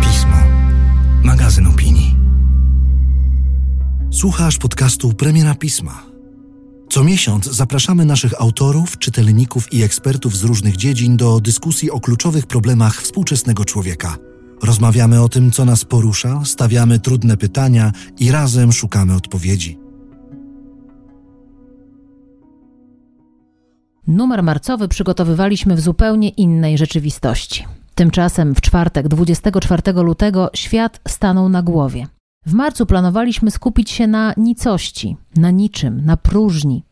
Pismo. Magazyn opinii. Słuchasz podcastu Premiera Pisma. Co miesiąc zapraszamy naszych autorów, czytelników i ekspertów z różnych dziedzin do dyskusji o kluczowych problemach współczesnego człowieka. Rozmawiamy o tym, co nas porusza, stawiamy trudne pytania i razem szukamy odpowiedzi. Numer marcowy przygotowywaliśmy w zupełnie innej rzeczywistości. Tymczasem w czwartek, 24 lutego, świat stanął na głowie. W marcu planowaliśmy skupić się na nicości, na niczym, na próżni.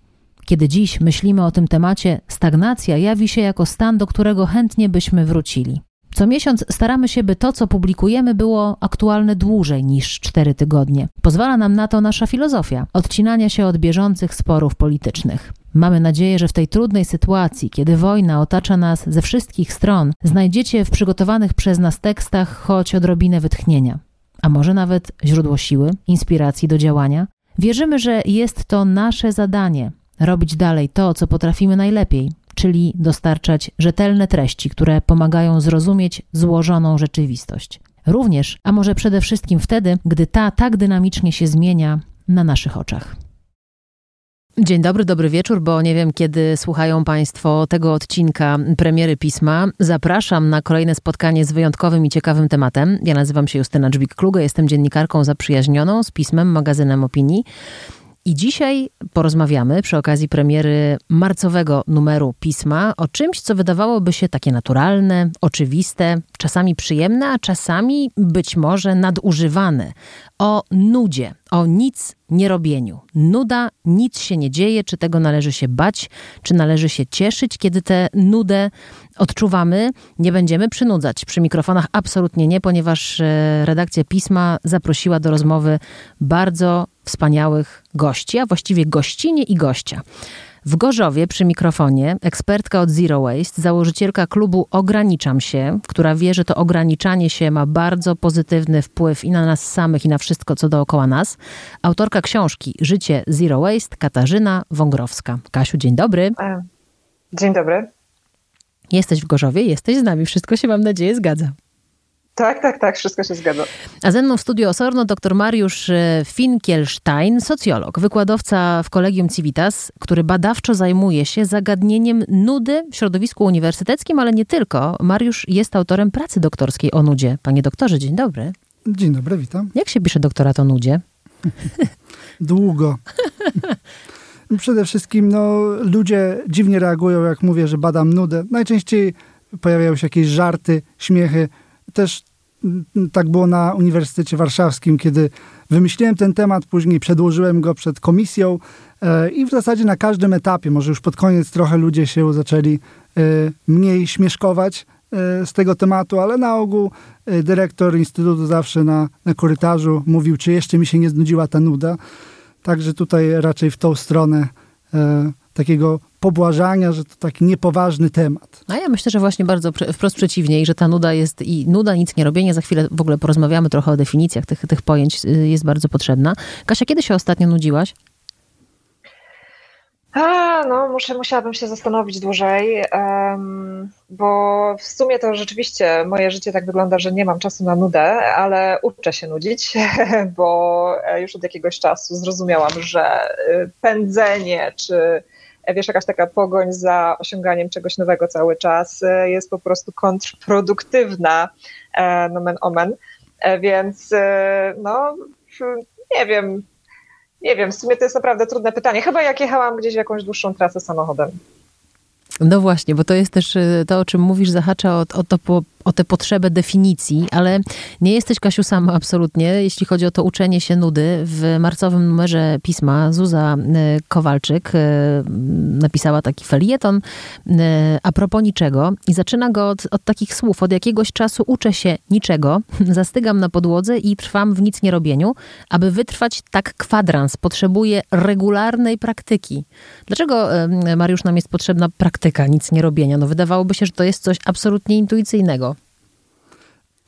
Kiedy dziś myślimy o tym temacie, stagnacja jawi się jako stan, do którego chętnie byśmy wrócili. Co miesiąc staramy się, by to, co publikujemy, było aktualne dłużej niż cztery tygodnie. Pozwala nam na to nasza filozofia odcinania się od bieżących sporów politycznych. Mamy nadzieję, że w tej trudnej sytuacji, kiedy wojna otacza nas ze wszystkich stron, znajdziecie w przygotowanych przez nas tekstach choć odrobinę wytchnienia, a może nawet źródło siły, inspiracji do działania. Wierzymy, że jest to nasze zadanie robić dalej to, co potrafimy najlepiej, czyli dostarczać rzetelne treści, które pomagają zrozumieć złożoną rzeczywistość. Również, a może przede wszystkim wtedy, gdy ta tak dynamicznie się zmienia na naszych oczach. Dzień dobry, dobry wieczór, bo nie wiem, kiedy słuchają Państwo tego odcinka premiery pisma. Zapraszam na kolejne spotkanie z wyjątkowym i ciekawym tematem. Ja nazywam się Justyna Dżbik-Kluge, jestem dziennikarką zaprzyjaźnioną z pismem, magazynem opinii. I dzisiaj porozmawiamy przy okazji premiery marcowego numeru pisma o czymś, co wydawałoby się takie naturalne, oczywiste, czasami przyjemne, a czasami być może nadużywane. O nudzie, o nic nierobieniu. Nuda, nic się nie dzieje, czy tego należy się bać, czy należy się cieszyć, kiedy tę nudę odczuwamy. Nie będziemy przynudzać przy mikrofonach, absolutnie nie, ponieważ e, redakcja pisma zaprosiła do rozmowy bardzo wspaniałych gości, a właściwie gościnie i gościa. W Gorzowie przy mikrofonie ekspertka od Zero Waste, założycielka klubu Ograniczam się, która wie, że to ograniczanie się ma bardzo pozytywny wpływ i na nas samych, i na wszystko, co dookoła nas. Autorka książki Życie Zero Waste, Katarzyna Wągrowska. Kasiu, dzień dobry. E, dzień dobry. Jesteś w Gorzowie, jesteś z nami. Wszystko się, mam nadzieję, zgadza. Tak, tak, tak, wszystko się zgadza. A ze mną w studiu Osorno dr Mariusz e, Finkielstein, socjolog, wykładowca w Kolegium Civitas, który badawczo zajmuje się zagadnieniem nudy w środowisku uniwersyteckim, ale nie tylko. Mariusz jest autorem pracy doktorskiej o nudzie. Panie doktorze, dzień dobry. Dzień dobry, witam. Jak się pisze doktorat o nudzie? Długo. Przede wszystkim no, ludzie dziwnie reagują, jak mówię, że badam nudę. Najczęściej pojawiają się jakieś żarty, śmiechy. Też mm, tak było na Uniwersytecie Warszawskim, kiedy wymyśliłem ten temat, później przedłożyłem go przed komisją e, i w zasadzie na każdym etapie, może już pod koniec trochę ludzie się zaczęli e, mniej śmieszkować e, z tego tematu, ale na ogół dyrektor Instytutu zawsze na, na korytarzu mówił, czy jeszcze mi się nie znudziła ta nuda. Także tutaj raczej w tą stronę takiego pobłażania, że to taki niepoważny temat. A ja myślę, że właśnie bardzo wprost przeciwnie i że ta nuda jest i nuda, nic nie robienie, za chwilę w ogóle porozmawiamy trochę o definicjach tych, tych pojęć, y, jest bardzo potrzebna. Kasia, kiedy się ostatnio nudziłaś? A, no, muszę, musiałabym się zastanowić dłużej, um, bo w sumie to rzeczywiście moje życie tak wygląda, że nie mam czasu na nudę, ale uczę się nudzić, bo już od jakiegoś czasu zrozumiałam, że y, pędzenie czy wiesz, jakaś taka pogoń za osiąganiem czegoś nowego cały czas y, jest po prostu kontrproduktywna, e, nomen omen, e, więc no, nie wiem, nie wiem, w sumie to jest naprawdę trudne pytanie. Chyba jak jechałam gdzieś w jakąś dłuższą trasę samochodem. No właśnie, bo to jest też to, o czym mówisz, zahacza o, o to po, o tę potrzebę definicji, ale nie jesteś, Kasiu, sama absolutnie, jeśli chodzi o to uczenie się nudy. W marcowym numerze pisma Zuza y, Kowalczyk y, napisała taki felieton a propos niczego i zaczyna go od, od takich słów. Od jakiegoś czasu uczę się niczego, zastygam na podłodze i trwam w nic nie robieniu. Aby wytrwać tak kwadrans, potrzebuję regularnej praktyki. Dlaczego, Mariusz, nam jest potrzebna praktyka nic nie robienia? No wydawałoby się, że to jest coś absolutnie intuicyjnego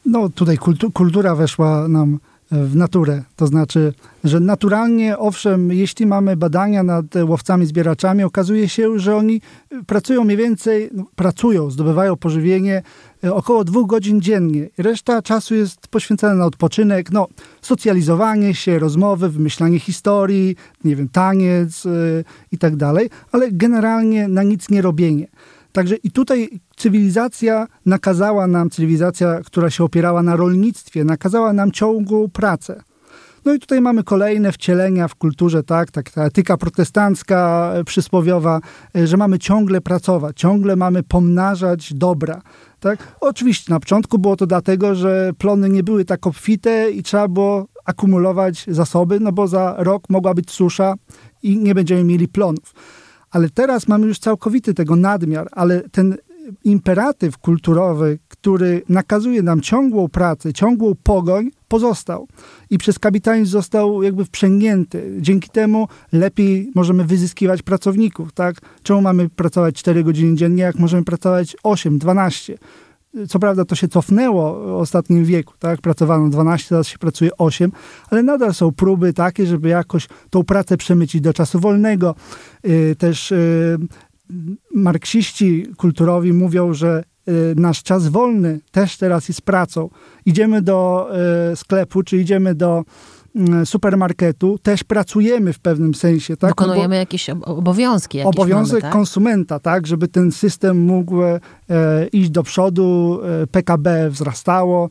no tutaj kultu, kultura weszła nam w naturę. To znaczy, że naturalnie, owszem, jeśli mamy badania nad łowcami, zbieraczami, okazuje się, że oni pracują mniej więcej, no, pracują, zdobywają pożywienie e, około dwóch godzin dziennie. Reszta czasu jest poświęcona na odpoczynek, no, socjalizowanie się, rozmowy, wymyślanie historii, nie wiem, taniec yy, i tak dalej, ale generalnie na nic nie robienie. Także i tutaj cywilizacja nakazała nam, cywilizacja, która się opierała na rolnictwie, nakazała nam ciągłą pracę. No i tutaj mamy kolejne wcielenia w kulturze, tak, tak ta etyka protestancka e, przysłowiowa, e, że mamy ciągle pracować, ciągle mamy pomnażać dobra. Tak? Oczywiście na początku było to dlatego, że plony nie były tak obfite i trzeba było akumulować zasoby, no bo za rok mogła być susza i nie będziemy mieli plonów. Ale teraz mamy już całkowity tego nadmiar, ale ten imperatyw kulturowy, który nakazuje nam ciągłą pracę, ciągłą pogoń, pozostał. I przez kapitalizm został jakby wprzęgnięty. Dzięki temu lepiej możemy wyzyskiwać pracowników, tak? Czemu mamy pracować 4 godziny dziennie, jak możemy pracować 8, 12? Co prawda to się cofnęło w ostatnim wieku, tak? Pracowano 12, teraz się pracuje 8, ale nadal są próby takie, żeby jakoś tą pracę przemycić do czasu wolnego. Yy, też yy, marksiści kulturowi mówią, że y, nasz czas wolny też teraz jest pracą. Idziemy do y, sklepu, czy idziemy do y, supermarketu, też pracujemy w pewnym sensie. Tak? Wykonujemy no jakieś obowiązki. Jakieś obowiązek mamy, tak? konsumenta, tak, żeby ten system mógł e, iść do przodu, e, PKB wzrastało,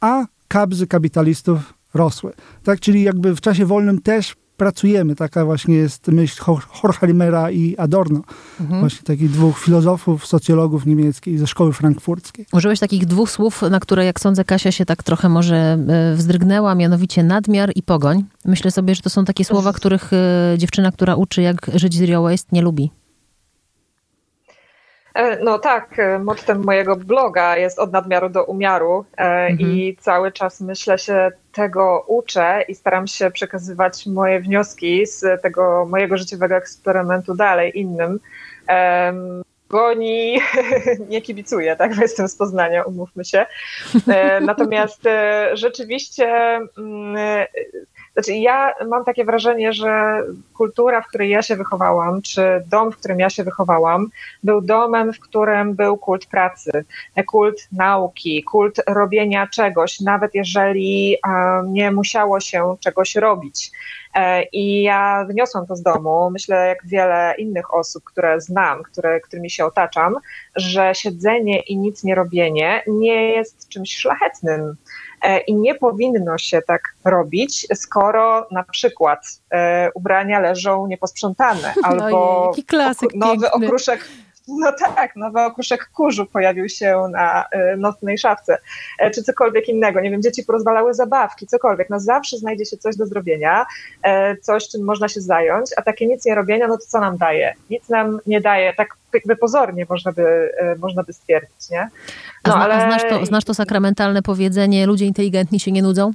a kabzy kapitalistów rosły. Tak, czyli jakby w czasie wolnym też pracujemy. Taka właśnie jest myśl Horkheimera i Adorno. Mhm. Właśnie takich dwóch filozofów, socjologów niemieckich ze szkoły frankfurckiej. Użyłeś takich dwóch słów, na które, jak sądzę, Kasia się tak trochę może e, wzdrygnęła, mianowicie nadmiar i pogoń. Myślę sobie, że to są takie słowa, których e, dziewczyna, która uczy, jak żyć zero waste, nie lubi. E, no tak, mottem mojego bloga jest od nadmiaru do umiaru mhm. i cały czas myślę się tego uczę i staram się przekazywać moje wnioski z tego mojego życiowego eksperymentu dalej innym. Goni, nie kibicuję, tak, bo jestem z Poznania, umówmy się. Natomiast rzeczywiście mm, znaczy, ja mam takie wrażenie, że kultura, w której ja się wychowałam, czy dom, w którym ja się wychowałam, był domem, w którym był kult pracy, kult nauki, kult robienia czegoś, nawet jeżeli nie musiało się czegoś robić. E, I ja wyniosłam to z domu, myślę jak wiele innych osób, które znam, które, którymi się otaczam, że siedzenie i nic nie robienie nie jest czymś szlachetnym. E, i nie powinno się tak robić, skoro na przykład e, ubrania leżą nieposprzątane albo klasyk nowy okruszek no tak, nowy okruszek kurzu pojawił się na e, nocnej szafce, czy cokolwiek innego. Nie wiem, dzieci porozwalały zabawki, cokolwiek. No zawsze znajdzie się coś do zrobienia, coś, czym można się zająć, a takie nic nie robienia, no to co nam daje? Nic nam nie daje, tak jakby pozornie można by, można by stwierdzić, nie? No, a, ale... a znasz, to, znasz to sakramentalne powiedzenie, ludzie inteligentni się nie nudzą?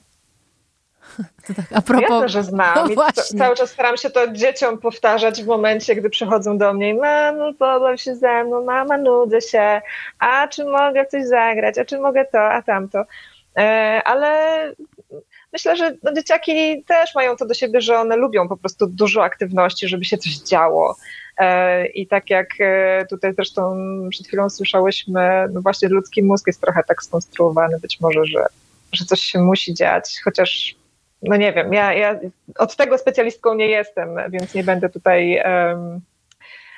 To tak a propos... Jasne, że znam. No cały czas staram się to dzieciom powtarzać w momencie, gdy przychodzą do mnie i mamo, pobaw się ze mną, mama, nudzę się, a czy mogę coś zagrać, a czy mogę to, a tamto. E, ale myślę, że no, dzieciaki też mają to do siebie, że one lubią po prostu dużo aktywności, żeby się coś działo. E, I tak jak e, tutaj zresztą przed chwilą słyszałyśmy, no właśnie ludzki mózg jest trochę tak skonstruowany być może, że, że coś się musi dziać, chociaż no nie wiem, ja, ja od tego specjalistką nie jestem, więc nie będę tutaj um,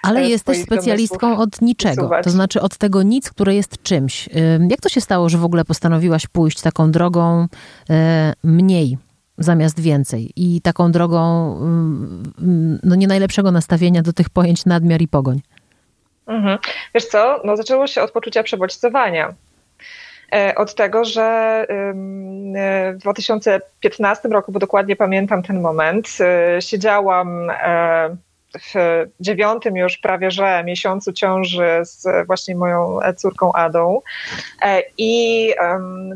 ale jesteś specjalistką od niczego, usuwać. to znaczy od tego nic, które jest czymś. Jak to się stało, że w ogóle postanowiłaś pójść taką drogą e, mniej zamiast więcej i taką drogą mm, no nie najlepszego nastawienia do tych pojęć nadmiar i pogoń? Mhm. Wiesz co, no zaczęło się od poczucia przebodźcowania. E, od tego, że e, w 2015 roku, bo dokładnie pamiętam ten moment, e, siedziałam w dziewiątym już prawie że miesiącu ciąży z właśnie moją córką Adą e, i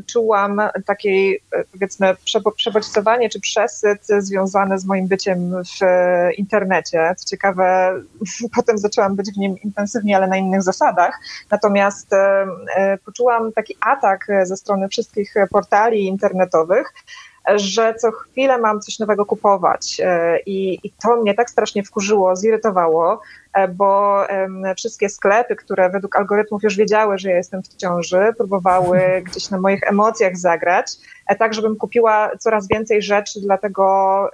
czułam takiej powiedzmy przebodźcowanie czy przesyt związane z moim byciem w internecie. Co ciekawe, potem zaczęłam być w nim intensywnie, ale na innych zasadach. Natomiast e, poczułam taki atak ze strony wszystkich portali internetowych, że co chwilę mam coś nowego kupować. I, i to mnie tak strasznie wkurzyło, zirytowało, bo wszystkie sklepy, które według algorytmów już wiedziały, że ja jestem w ciąży, próbowały gdzieś na moich emocjach zagrać, tak żebym kupiła coraz więcej rzeczy dla tego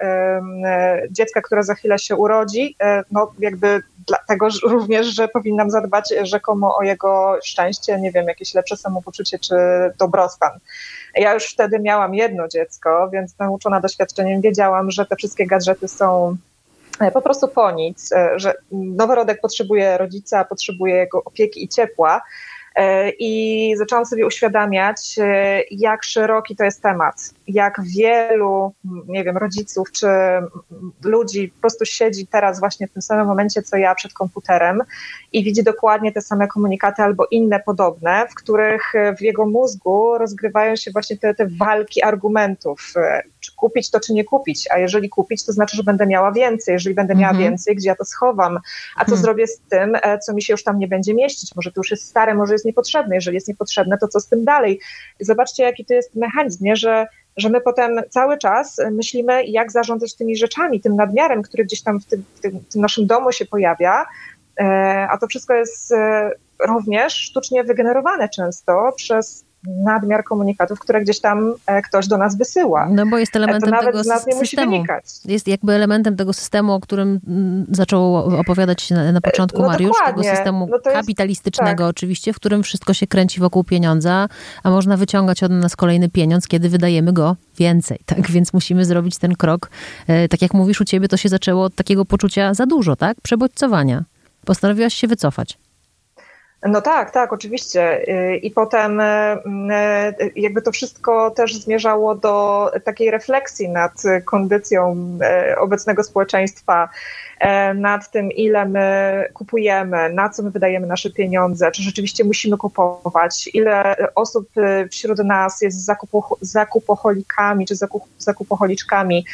dziecka, które za chwilę się urodzi, no jakby dlatego również, że powinnam zadbać rzekomo o jego szczęście, nie wiem, jakieś lepsze samopoczucie czy dobrostan. Ja już wtedy miałam jedno dziecko, więc nauczona doświadczeniem wiedziałam, że te wszystkie gadżety są e, po prostu po nic, e, że noworodek potrzebuje rodzica, potrzebuje jego opieki i ciepła, I zaczęłam sobie uświadamiać, e, jak szeroki to jest temat, jak wielu, nie wiem, rodziców czy ludzi po prostu siedzi teraz właśnie w tym samym momencie, co ja przed komputerem i widzi dokładnie te same komunikaty albo inne podobne, w których w jego mózgu rozgrywają się właśnie te, te walki argumentów, e, czy kupić to, czy nie kupić, a jeżeli kupić, to znaczy, że będę miała więcej, jeżeli będę miała mhm. więcej, gdzie ja to schowam, a co mhm. zrobię z tym, co mi się już tam nie będzie mieścić, może to już jest stare, może jest niepotrzebne. Jeżeli jest niepotrzebne, to co z tym dalej? Zobaczcie, jaki to jest mechanizm, nie? że że my potem cały czas myślimy, jak zarządzać tymi rzeczami, tym nadmiarem, który gdzieś tam w tym, w tym, w tym naszym domu się pojawia, e, a to wszystko jest e, również sztucznie wygenerowane często przez nadmiar komunikatów, które gdzieś tam e, ktoś do nas wysyła. No bo jest elementem to tego systemu. Jest jakby elementem tego systemu, o którym mm, zaczął opowiadać na, na początku no Mariusz, dokładnie. tego systemu no jest, kapitalistycznego tak. oczywiście, w którym wszystko się kręci wokół pieniądza, a można wyciągać od nas kolejny pieniądz, kiedy wydajemy go więcej. Tak więc musimy zrobić ten krok. E, tak jak mówisz u ciebie, to się zaczęło od takiego poczucia za dużo, tak? Przebodźcowania. Postanowiłaś się wycofać. No tak, tak, oczywiście. I potem e, jakby to wszystko też zmierzało do takiej refleksji nad kondycją obecnego społeczeństwa, nad tym, ile my kupujemy, na co my wydajemy nasze pieniądze, czy rzeczywiście musimy kupować, ile osób wśród nas jest zakupo, zakupoholikami, czy zakup, zakupoholiczkami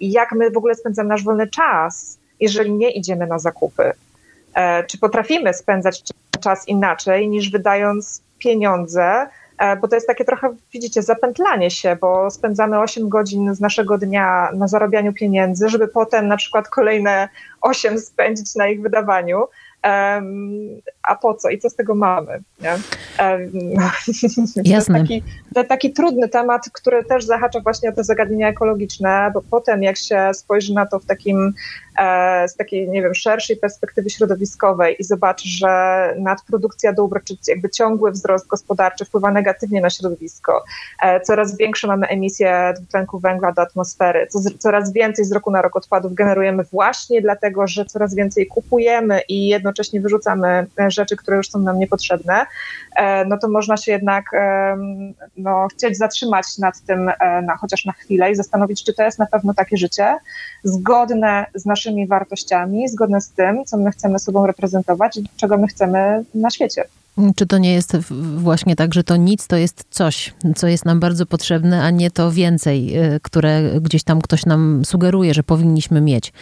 i jak my w ogóle spędzamy nasz wolny czas, jeżeli nie idziemy na zakupy. E, czy potrafimy spędzać czas inaczej niż wydając pieniądze, e, bo to jest takie trochę, widzicie, zapętlanie się, bo spędzamy 8 godzin z naszego dnia na zarabianiu pieniędzy, żeby potem na przykład kolejne 8 spędzić na ich wydawaniu. A po co i co z tego mamy? Nie? Jasne. To taki, to taki trudny temat, który też zahacza właśnie o te zagadnienia ekologiczne, bo potem jak się spojrzy na to w takim E, z takiej, nie wiem, szerszej perspektywy środowiskowej i zobaczy, że nadprodukcja dóbr, czy jakby ciągły wzrost gospodarczy wpływa negatywnie na środowisko, e, coraz większe mamy emisję dwutlenku węgla do atmosfery, coraz więcej z roku na rok odpadów generujemy właśnie dlatego, że coraz więcej kupujemy i jednocześnie wyrzucamy rzeczy, które już są nam niepotrzebne, e, no to można się jednak no, chcieć zatrzymać nad tym na, chociaż na chwilę i zastanowić, czy to jest na pewno takie życie zgodne z naszymi wartościami, zgodne z tym, co my chcemy sobą reprezentować i czego my chcemy na świecie. Czy to nie jest właśnie tak, że to nic to jest coś, co jest nam bardzo potrzebne, a nie to więcej, y, które gdzieś tam ktoś nam sugeruje, że powinniśmy mieć?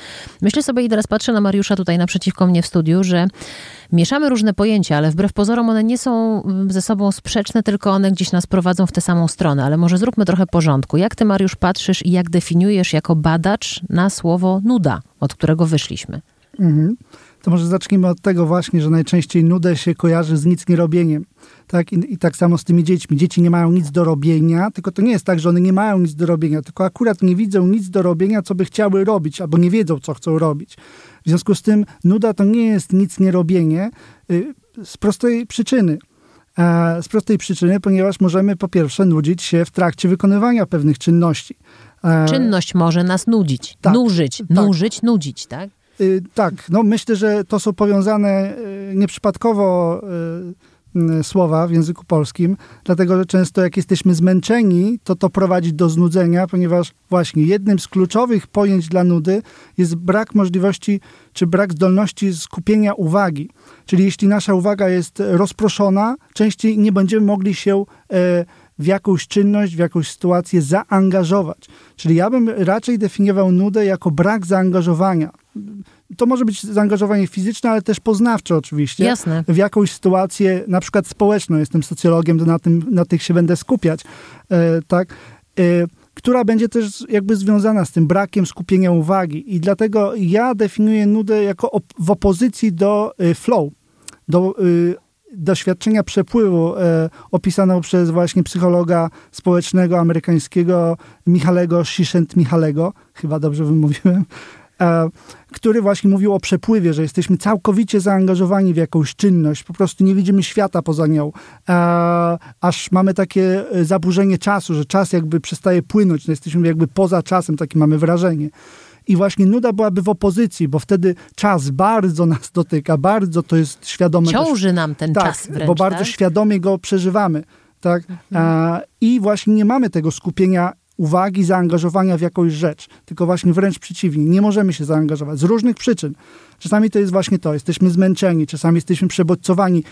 Myślę sobie i teraz patrzę na Mariusza tutaj naprzeciwko mnie w studiu, że mieszamy różne pojęcia, ale wbrew pozorom one nie są mm, ze sobą sprzeczne, tylko one gdzieś nas prowadzą w tę samą stronę. Ale może zróbmy trochę porządku. Jak ty, Mariusz, patrzysz i jak definiujesz jako badacz na słowo nuda, od którego wyszliśmy? Mhm to może zacznijmy od tego właśnie, że najczęściej nudę się kojarzy z nic nierobieniem. Tak? I, I, tak samo z tymi dziećmi. Dzieci nie mają nic do robienia, tylko to nie jest tak, że one nie mają nic do robienia, tylko akurat nie widzą nic do robienia, co by chciały robić, albo nie wiedzą, co chcą robić. W związku z tym nuda to nie jest nic nierobienie y, z prostej przyczyny. E, z prostej przyczyny, ponieważ możemy po pierwsze nudzić się w trakcie wykonywania pewnych czynności. E, Czynność może nas nudzić, tak, nużyć, tak. nużyć, nudzić, tak? Y, tak, no myślę, że to są powiązane y, nieprzypadkowo y, słowa w języku polskim, dlatego że często jak jesteśmy zmęczeni, to to prowadzi do znudzenia, ponieważ właśnie jednym z kluczowych pojęć dla nudy jest brak możliwości czy brak zdolności skupienia uwagi. Czyli jeśli nasza uwaga jest rozproszona, częściej nie będziemy mogli się e, w jakąś czynność, w jakąś sytuację zaangażować. Czyli ja bym raczej definiował nudę jako brak zaangażowania to może być zaangażowanie fizyczne, ale też poznawcze oczywiście. Jasne. W jakąś sytuację, na przykład społeczną. Jestem socjologiem, to na, tym, na tych się będę skupiać. E, tak. E, która będzie też jakby związana z tym brakiem skupienia uwagi. I dlatego ja definiuję nudę jako op- w opozycji do y, flow, do y, doświadczenia przepływu e, opisaną przez właśnie psychologa społecznego amerykańskiego Michalego Csikszent-Michalego, chyba dobrze wymówiłem, który właśnie mówił o przepływie, że jesteśmy całkowicie zaangażowani w jakąś czynność, po prostu nie widzimy świata poza nią, e, aż mamy takie e, zaburzenie czasu, że czas jakby przestaje płynąć, no jesteśmy jakby poza czasem, takie mamy wrażenie. I właśnie nuda byłaby w opozycji, bo wtedy czas bardzo nas dotyka, bardzo to jest świadome. Ciąży nam ten tak, czas wręcz, bo bardzo tak? świadomie go przeżywamy. Tak? Mhm. I właśnie nie mamy tego skupienia uwagi, zaangażowania w jakąś rzecz, tylko właśnie wręcz przeciwnie. Nie możemy się zaangażować z różnych przyczyn. Czasami to jest właśnie to, jesteśmy zmęczeni, czasami jesteśmy przebodźcowani.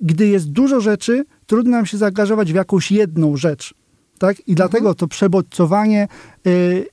Gdy jest dużo rzeczy, trudno nam się zaangażować w jakąś jedną rzecz. Tak? I dlatego to przebodźcowanie, y, y,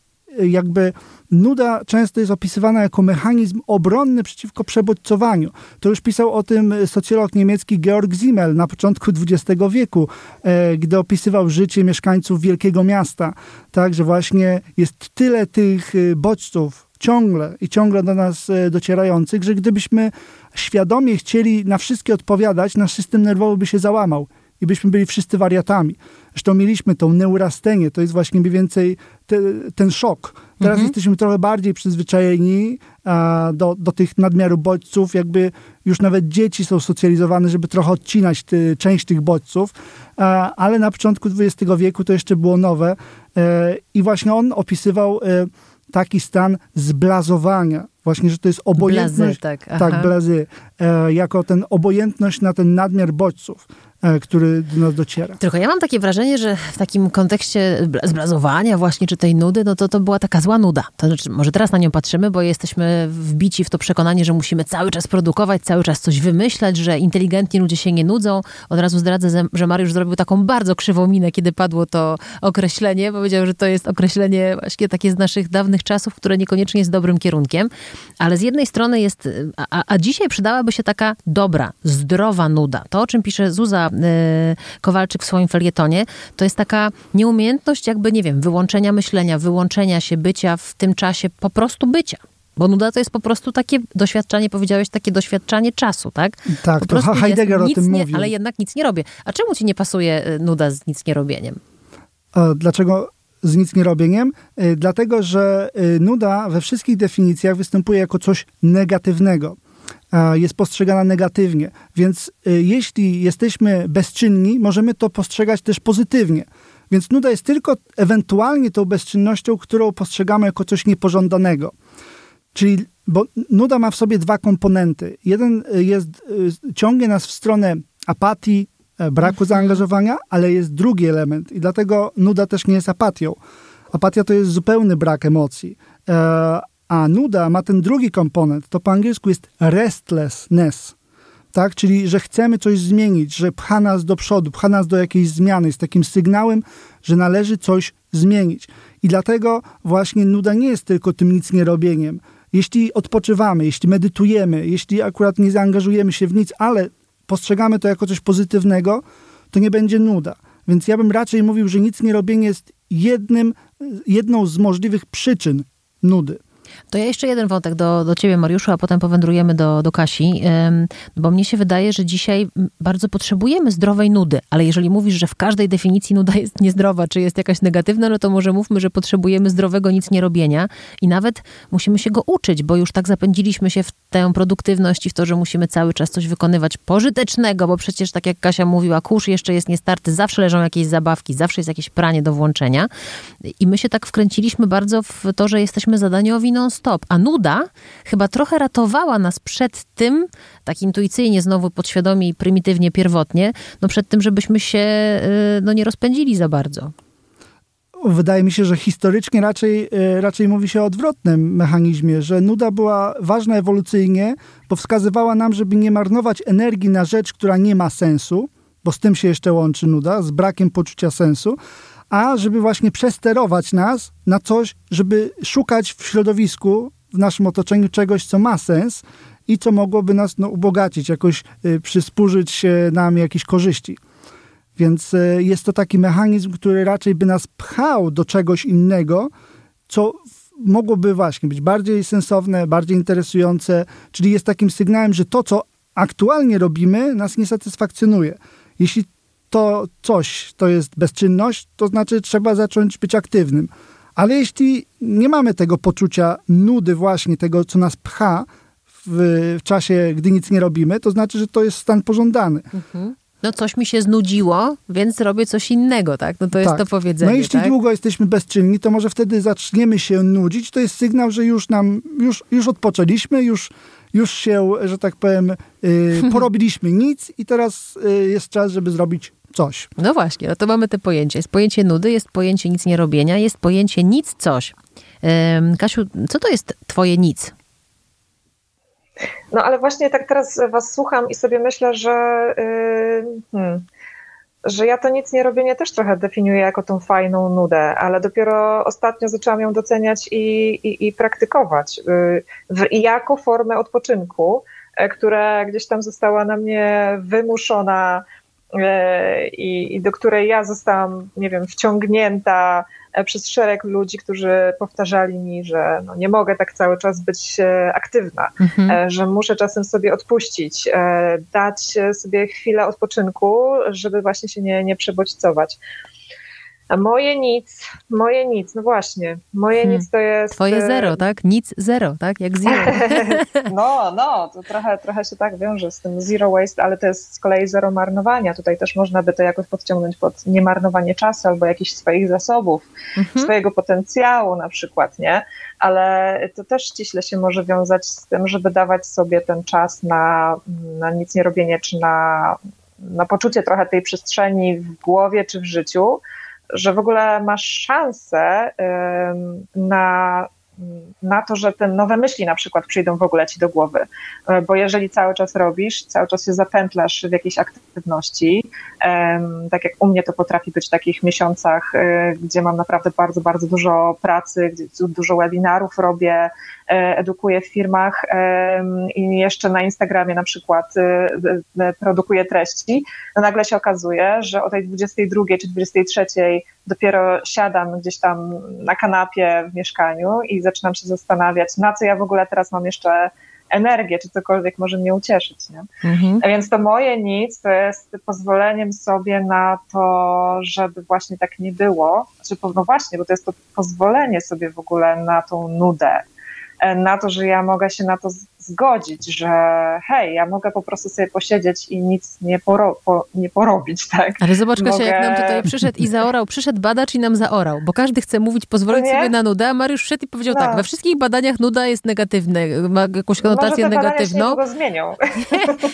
jakby nuda często jest opisywana jako mechanizm obronny przeciwko przebodźcowaniu. To już pisał o tym socjolog niemiecki Georg Simmel na początku XX wieku, e, gdy opisywał życie mieszkańców wielkiego miasta. Tak, że właśnie jest tyle tych y, bodźców ciągle i ciągle do nas e, docierających, że gdybyśmy świadomie chcieli na wszystkie odpowiadać, nasz system nerwowy by się załamał i byśmy byli wszyscy wariatami. Zresztą mieliśmy tą neurastenię, to jest właśnie mniej więcej te, ten szok. Teraz Mhm. jesteśmy trochę bardziej przyzwyczajeni a, do, do tych nadmiaru bodźców, jakby już nawet dzieci są socjalizowane, żeby trochę odcinać ty, część tych bodźców, a, ale na początku XX wieku to jeszcze było nowe e, i właśnie on opisywał e, taki stan zblazowania, właśnie, że to jest obojętność, Blazy, tak, aha. tak, blazy, e, jako ten obojętność na ten nadmiar bodźców, który do nas dociera. Tylko ja mam takie wrażenie, że w takim kontekście bla- zblazowania właśnie, czy tej nudy, no to to była taka zła nuda. To znaczy, może teraz na nią patrzymy, bo jesteśmy wbici w to przekonanie, że musimy cały czas produkować, cały czas coś wymyślać, że inteligentni ludzie się nie nudzą. Od razu zdradzę, że- Mariusz zrobił taką bardzo krzywą minę, kiedy padło to określenie. Powiedział, że to jest określenie właśnie takie z naszych dawnych czasów, które niekoniecznie jest dobrym kierunkiem. Ale z jednej strony jest, a, a dzisiaj przydałaby się taka dobra, zdrowa nuda. To, o czym pisze Zuza Kowalczyk w swoim felietonie, to jest taka nieumiejętność jakby, nie wiem, wyłączenia myślenia, wyłączenia się bycia w tym czasie, po prostu bycia. Bo nuda to jest po prostu takie doświadczanie, powiedziałeś, takie doświadczanie czasu, tak? Tak, po to Heidegger jest o tym nie, mówił. Ale jednak nic nie robię. A czemu ci nie pasuje y, nuda z nic nie robieniem? E, Dlaczego z nic nie robieniem? E, Dlatego, że nuda we wszystkich definicjach występuje jako coś negatywnego. E, Jest postrzegana negatywnie. Więc e, jeśli jesteśmy bezczynni, możemy to postrzegać też pozytywnie. Więc nuda jest tylko ewentualnie tą bezczynnością, którą postrzegamy jako coś niepożądanego. Czyli, bo nuda ma w sobie dwa komponenty. Jeden y, jest, ciągnie nas w stronę apatii, e, braku zaangażowania, ale jest drugi element i dlatego nuda też nie jest apatią. Apatia to jest zupełny brak emocji. A nuda ma ten drugi komponent, to po angielsku jest restlessness. Tak? Czyli, że chcemy coś zmienić, że pcha nas do przodu, pcha nas do jakiejś zmiany, jest takim sygnałem, że należy coś zmienić. I dlatego właśnie nuda nie jest tylko tym nic nie robieniem. Jeśli odpoczywamy, jeśli medytujemy, jeśli akurat nie zaangażujemy się w nic, ale postrzegamy to jako coś pozytywnego, to nie będzie nuda. Więc ja bym raczej mówił, że nic nie robienie jest jednym, jedną z możliwych przyczyn nudy. To ja jeszcze jeden wątek do, do ciebie, Mariuszu, a potem powędrujemy do, do Kasi, bo mnie się wydaje, że dzisiaj bardzo potrzebujemy zdrowej nudy, ale jeżeli mówisz, że w każdej definicji nuda jest niezdrowa, czy jest jakaś negatywna, no to może mówmy, że potrzebujemy zdrowego nic nie robienia i nawet musimy się go uczyć, bo już tak zapędziliśmy się w tę produktywność i w to, że musimy cały czas coś wykonywać pożytecznego, bo przecież tak jak Kasia mówiła, kurz jeszcze jest niestarty, zawsze leżą jakieś zabawki, zawsze jest jakieś pranie do włączenia. I my się tak wkręciliśmy bardzo w to, że jesteśmy zadaniowi non-stop, a nuda chyba trochę ratowała nas przed tym, tak intuicyjnie, znowu podświadomie i prymitywnie, pierwotnie, no przed tym, żebyśmy się y, no, nie rozpędzili za bardzo. Wydaje mi się, że historycznie raczej, e, raczej mówi się o odwrotnym mechanizmie, że nuda była ważna ewolucyjnie, bo wskazywała nam, żeby nie marnować energii na rzecz, która nie ma sensu, bo z tym się jeszcze łączy nuda, z brakiem poczucia sensu, a żeby właśnie przesterować nas na coś, żeby szukać w środowisku, w naszym otoczeniu czegoś, co ma sens i co mogłoby nas no, ubogacić, jakoś y, się nam jakieś korzyści. Więc e, jest to taki mechanizm, który raczej by nas pchał do czegoś innego, co mogłoby właśnie być bardziej sensowne, bardziej interesujące, czyli jest takim sygnałem, że to, co aktualnie robimy, nas nie satysfakcjonuje. Jeśli to coś to jest bezczynność, to znaczy trzeba zacząć być aktywnym. Ale jeśli nie mamy tego poczucia nudy, właśnie tego, co nas pcha w, w czasie, gdy nic nie robimy, to znaczy, że to jest stan pożądany. Mhm. No coś mi się znudziło, więc robię coś innego, tak? No to jest Tak. to powiedzenie, No jeśli tak? długo jesteśmy bezczynni, to może wtedy zaczniemy się nudzić. To jest sygnał, że już nam, już, już odpoczęliśmy, już, już się, że tak powiem, y, porobiliśmy nic i teraz y, jest czas, żeby zrobić coś. No właśnie, no to mamy te pojęcia. Jest pojęcie nudy, jest pojęcie nic nie robienia, jest pojęcie nic coś. Kasiu, co to jest twoje nic? No ale właśnie tak teraz was słucham i sobie myślę, że, yy, hmm, że ja to nic nie robienie też trochę definiuję jako tą fajną nudę, ale dopiero ostatnio zaczęłam ją doceniać i, i, i praktykować yy, w, jako formę odpoczynku, e, która gdzieś tam została na mnie wymuszona i, i do której ja zostałam, nie wiem, wciągnięta e, przez szereg ludzi, którzy powtarzali mi, że no nie mogę tak cały czas być e, aktywna, Mhm. e, że muszę czasem sobie odpuścić, e, dać e, sobie chwilę odpoczynku, żeby właśnie się nie, nie przebodźcować. A moje nic, moje nic, no właśnie, moje Hmm. nic to jest... Twoje e, zero, tak? Nic zero, tak? Jak zero. No, no, to trochę, trochę się tak wiąże z tym zero waste, ale to jest z kolei zero marnowania. Tutaj też można by to jakoś podciągnąć pod niemarnowanie czasu albo jakichś swoich zasobów, Mhm. swojego potencjału na przykład, nie? Ale to też ściśle się może wiązać z tym, żeby dawać sobie ten czas na, na nic nie robienie, czy na, na poczucie trochę tej przestrzeni w głowie czy w życiu, że w ogóle masz szansę na, na to, że te nowe myśli na przykład przyjdą w ogóle ci do głowy. E, Bo jeżeli cały czas robisz, cały czas się zapętlasz w jakiejś aktywności, tak jak u mnie to potrafi być w takich miesiącach, e, gdzie mam naprawdę bardzo, bardzo dużo pracy, gdzie du- dużo webinarów robię, e, edukuję w firmach i jeszcze na Instagramie na przykład produkuję treści, no nagle się okazuje, że o tej 22 czy 23 dopiero siadam gdzieś tam na kanapie w mieszkaniu i zaczynam się zastanawiać, na co ja w ogóle teraz mam jeszcze energię, czy cokolwiek może mnie ucieszyć. Nie? Mhm. A więc to moje nic to jest pozwoleniem sobie na to, żeby właśnie tak nie było. Znaczy, no właśnie, bo to jest to pozwolenie sobie w ogóle na tą nudę, e, na to, że ja mogę się na to zgodzić, że hej, ja mogę po prostu sobie posiedzieć i nic nie, poro, po, nie porobić, tak? Ale zobacz, Kasia, jak Mogę- nam tutaj przyszedł i zaorał. Przyszedł badacz i nam zaorał, bo każdy chce mówić, pozwolić No nie? sobie na nudę, a Mariusz wszedł i powiedział No. tak, we wszystkich badaniach nuda jest negatywna, ma jakąś konotację Może te się negatywną. niedługo zmienią.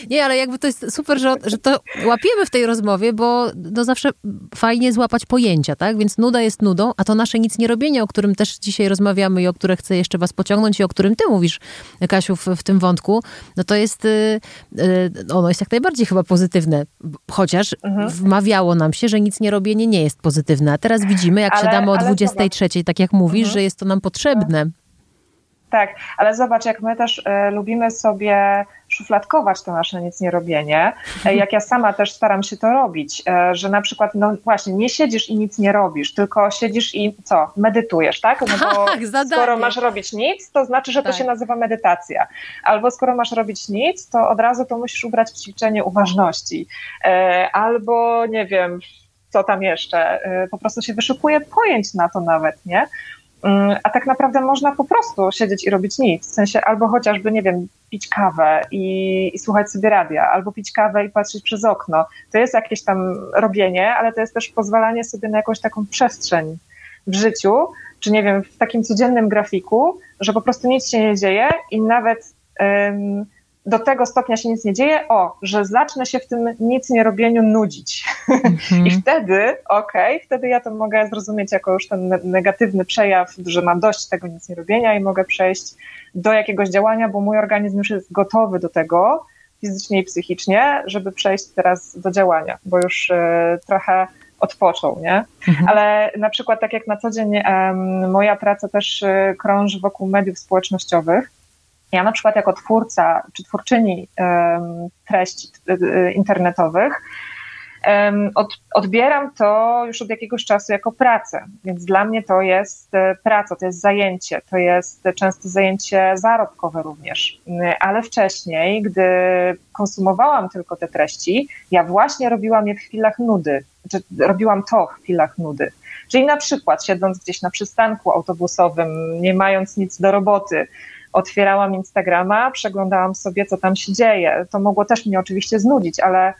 Nie, ale jakby to jest super, że, że to łapiemy w tej rozmowie, bo no zawsze fajnie złapać pojęcia, tak? Więc nuda jest nudą, a to nasze nic nie robienie, o którym też dzisiaj rozmawiamy i o które chcę jeszcze was pociągnąć i o którym ty mówisz, Kasiu, w, w tym wątku, no to jest, y, y, ono jest jak najbardziej chyba pozytywne. Chociaż Mhm. wmawiało nam się, że nic nie robienie nie jest pozytywne. A teraz widzimy, jak Ale- siadamy o ale 23, tak jak mówisz, Mhm. że jest to nam potrzebne. Tak, ale zobacz, jak my też e, lubimy sobie szufladkować to nasze nic nie robienie, e, jak ja sama też staram się to robić, e, że na przykład, no właśnie, nie siedzisz i nic nie robisz, tylko siedzisz i co, medytujesz, tak? No bo Tak, skoro masz robić nic, to znaczy, że to Tak. się nazywa medytacja. Albo skoro masz robić nic, to od razu to musisz ubrać w ćwiczenie uważności. E, Albo, nie wiem, co tam jeszcze, po prostu się wyszukuje pojęć na to nawet, nie? Mm, A tak naprawdę można po prostu siedzieć i robić nic. W sensie albo chociażby, nie wiem, pić kawę i, i słuchać sobie radia, albo pić kawę i patrzeć przez okno. To jest jakieś tam robienie, ale to jest też pozwalanie sobie na jakąś taką przestrzeń w życiu, czy nie wiem, w takim codziennym grafiku, że po prostu nic się nie dzieje i nawet em, do tego stopnia się nic nie dzieje, o, że zacznę się w tym nic nie robieniu nudzić. Mhm. I wtedy, okej, wtedy ja to mogę zrozumieć jako już ten ne- negatywny przejaw, że mam dość tego nic nie robienia i mogę przejść do jakiegoś działania, bo mój organizm już jest gotowy do tego fizycznie i psychicznie, żeby przejść teraz do działania, bo już e, trochę odpoczął, nie? Mhm. Ale na przykład tak jak na co dzień moja praca też e, krąży wokół mediów społecznościowych, ja na przykład jako twórca czy twórczyni treści e, internetowych od, odbieram to już od jakiegoś czasu jako pracę, więc dla mnie to jest e, praca, to jest zajęcie, to jest często zajęcie zarobkowe również, ale wcześniej, gdy konsumowałam tylko te treści, ja właśnie robiłam je w chwilach nudy, robiłam to w chwilach nudy. Czyli na przykład siedząc gdzieś na przystanku autobusowym, nie mając nic do roboty, otwierałam Instagrama, przeglądałam sobie, co tam się dzieje. To mogło też mnie oczywiście znudzić, ale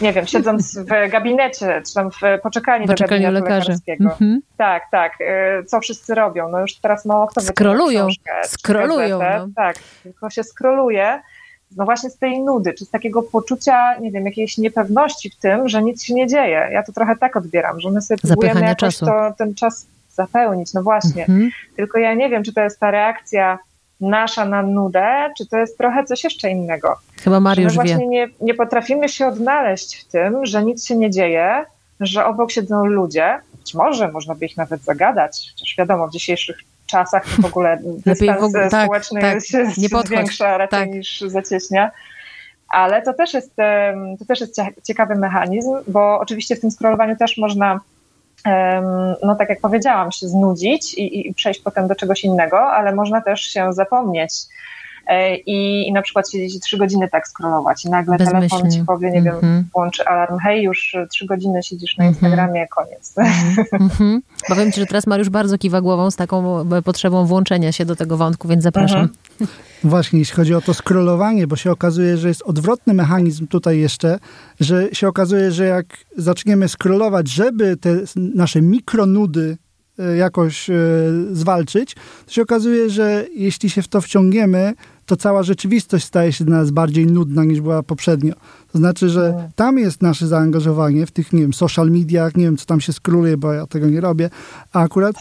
nie wiem, siedząc w gabinecie, czy tam w poczekalni, poczekalni do gabinetu lekarskiego. Mm-hmm. Tak, tak. Y, co wszyscy robią? No już teraz mało kto Skrolują, skrolują. No. Tak, tylko się skroluje. No właśnie z tej nudy, czy z takiego poczucia, nie wiem, jakiejś niepewności w tym, że nic się nie dzieje. Ja to trochę tak odbieram, że my sobie próbujemy jakoś to, ten czas zapełnić. No właśnie. Mm-hmm. Tylko ja nie wiem, czy to jest ta reakcja nasza na nudę, czy to jest trochę coś jeszcze innego. Chyba Mariusz że my właśnie Nie, nie potrafimy się odnaleźć w tym, że nic się nie dzieje, że obok siedzą ludzie, być może można by ich nawet zagadać, chociaż wiadomo, w dzisiejszych czasach w ogóle dystans w ogóle, tak, społeczny tak, się, nie się zwiększa raczej tak. niż zacieśnia. Ale to też, jest, to też jest ciekawy mechanizm, bo oczywiście w tym scrollowaniu też można no tak jak powiedziałam, się znudzić i, i przejść potem do czegoś innego, ale można też się zapomnieć i, i na przykład siedzieć trzy godziny tak scrollować i nagle telefon ci powie, nie mm -hmm. wiem, mhm. włączy alarm, hej, już trzy godziny siedzisz na -hmm. Instagramie, koniec. Mm -hmm. Powiem ci, że teraz Mariusz bardzo kiwa głową z taką e, potrzebą włączenia się do tego wątku, więc zapraszam. Mhm. Właśnie, jeśli chodzi o to scrollowanie, bo się okazuje, że jest odwrotny mechanizm tutaj jeszcze, że się okazuje, że jak zaczniemy scrollować, żeby te nasze mikronudy e, jakoś e, zwalczyć, to się okazuje, że jeśli się w to wciągniemy, to cała rzeczywistość staje się dla nas bardziej nudna niż była poprzednio. To znaczy, że tak. tam jest nasze zaangażowanie w tych, nie wiem, social mediach, nie wiem, co tam się skróluje, bo ja tego nie robię, a akurat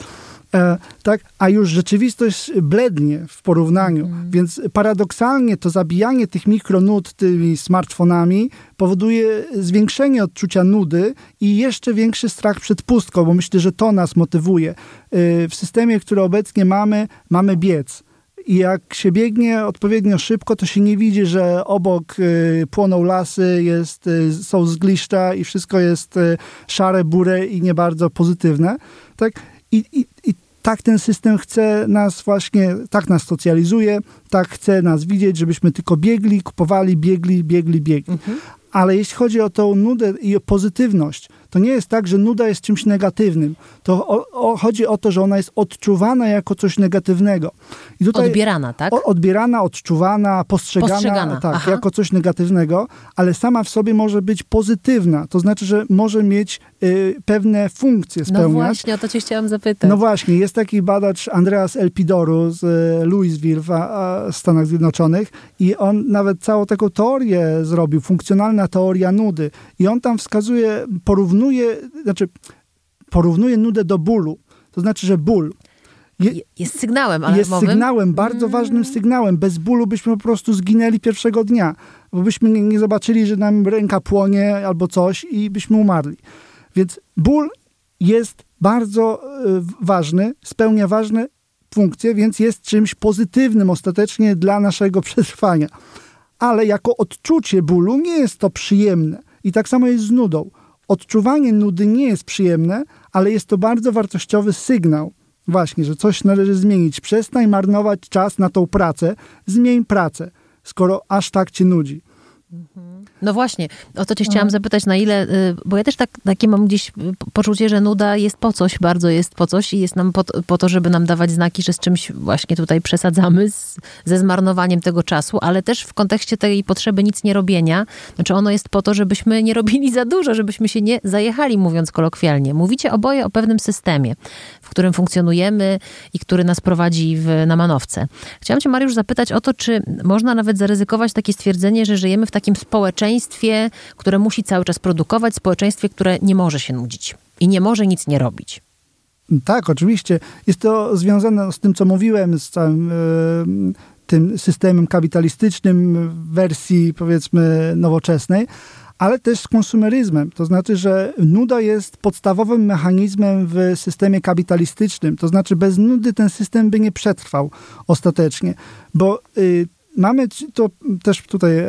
E, tak? a już rzeczywistość blednie w porównaniu. Mm. Więc paradoksalnie to zabijanie tych mikronud tymi smartfonami powoduje zwiększenie odczucia nudy i jeszcze większy strach przed pustką, bo myślę, że to nas motywuje. E, w systemie, który obecnie mamy, mamy biec. I jak się biegnie odpowiednio szybko, to się nie widzi, że obok y, płoną lasy, jest, y, są zgliszcza i wszystko jest y, szare, bure i nie bardzo pozytywne. Tak? I, i, i tak ten system chce nas właśnie, tak nas socjalizuje, tak chce nas widzieć, żebyśmy tylko biegli, kupowali, biegli, biegli, biegli. Mhm. Ale jeśli chodzi o tą nudę i o pozytywność, to nie jest tak, że nuda jest czymś negatywnym. To o, o, chodzi o to, że ona jest odczuwana jako coś negatywnego. I tutaj odbierana, tak? O, odbierana, odczuwana, postrzegana, postrzegana. tak, jako coś negatywnego, ale sama w sobie może być pozytywna. To znaczy, że może mieć y, pewne funkcje no spełniać. No właśnie, o to cię chciałam zapytać. No właśnie, jest taki badacz Andreas Elpidoru z y, Louisville w, w Stanach Zjednoczonych i on nawet całą taką teorię zrobił, funkcjonalna teoria nudy. I on tam wskazuje, porównuje porównuje, znaczy porównuje nudę do bólu. To znaczy, że ból je, jest sygnałem alarmowym. Jest sygnałem, bardzo mm. ważnym sygnałem. Bez bólu byśmy po prostu zginęli pierwszego dnia, bo byśmy nie, nie zobaczyli, że nam ręka płonie albo coś i byśmy umarli. Więc ból jest bardzo y, ważny, spełnia ważne funkcje, więc jest czymś pozytywnym ostatecznie dla naszego przetrwania. Ale jako odczucie bólu nie jest to przyjemne. I tak samo jest z nudą odczuwanie nudy nie jest przyjemne, ale jest to bardzo wartościowy sygnał. Właśnie, że coś należy zmienić. Przestań marnować czas na tą pracę, zmień pracę, skoro aż tak cię nudzi. No właśnie, o to cię chciałam zapytać, na ile, y, bo ja też tak, takie mam gdzieś poczucie, że nuda jest po coś, bardzo jest po coś i jest nam po, po to, żeby nam dawać znaki, że z czymś właśnie tutaj przesadzamy, z, ze zmarnowaniem tego czasu, ale też w kontekście tej potrzeby nic nie robienia, znaczy ono jest po to, żebyśmy nie robili za dużo, żebyśmy się nie zajechali, mówiąc kolokwialnie. Mówicie oboje o pewnym systemie, w którym funkcjonujemy i który nas prowadzi w, na manowce. Chciałam cię, Mariusz, zapytać o to, czy można nawet zaryzykować takie stwierdzenie, że żyjemy w takim społeczeństwie, które musi cały czas produkować, społeczeństwie, które nie może się nudzić i nie może nic nie robić. Tak, oczywiście. Jest to związane z tym, co mówiłem, z całym y, tym systemem kapitalistycznym w wersji, powiedzmy, nowoczesnej, ale też z konsumeryzmem. To znaczy, że nuda jest podstawowym mechanizmem w systemie kapitalistycznym. To znaczy, bez nudy ten system by nie przetrwał ostatecznie, bo y, mamy, to też tutaj e,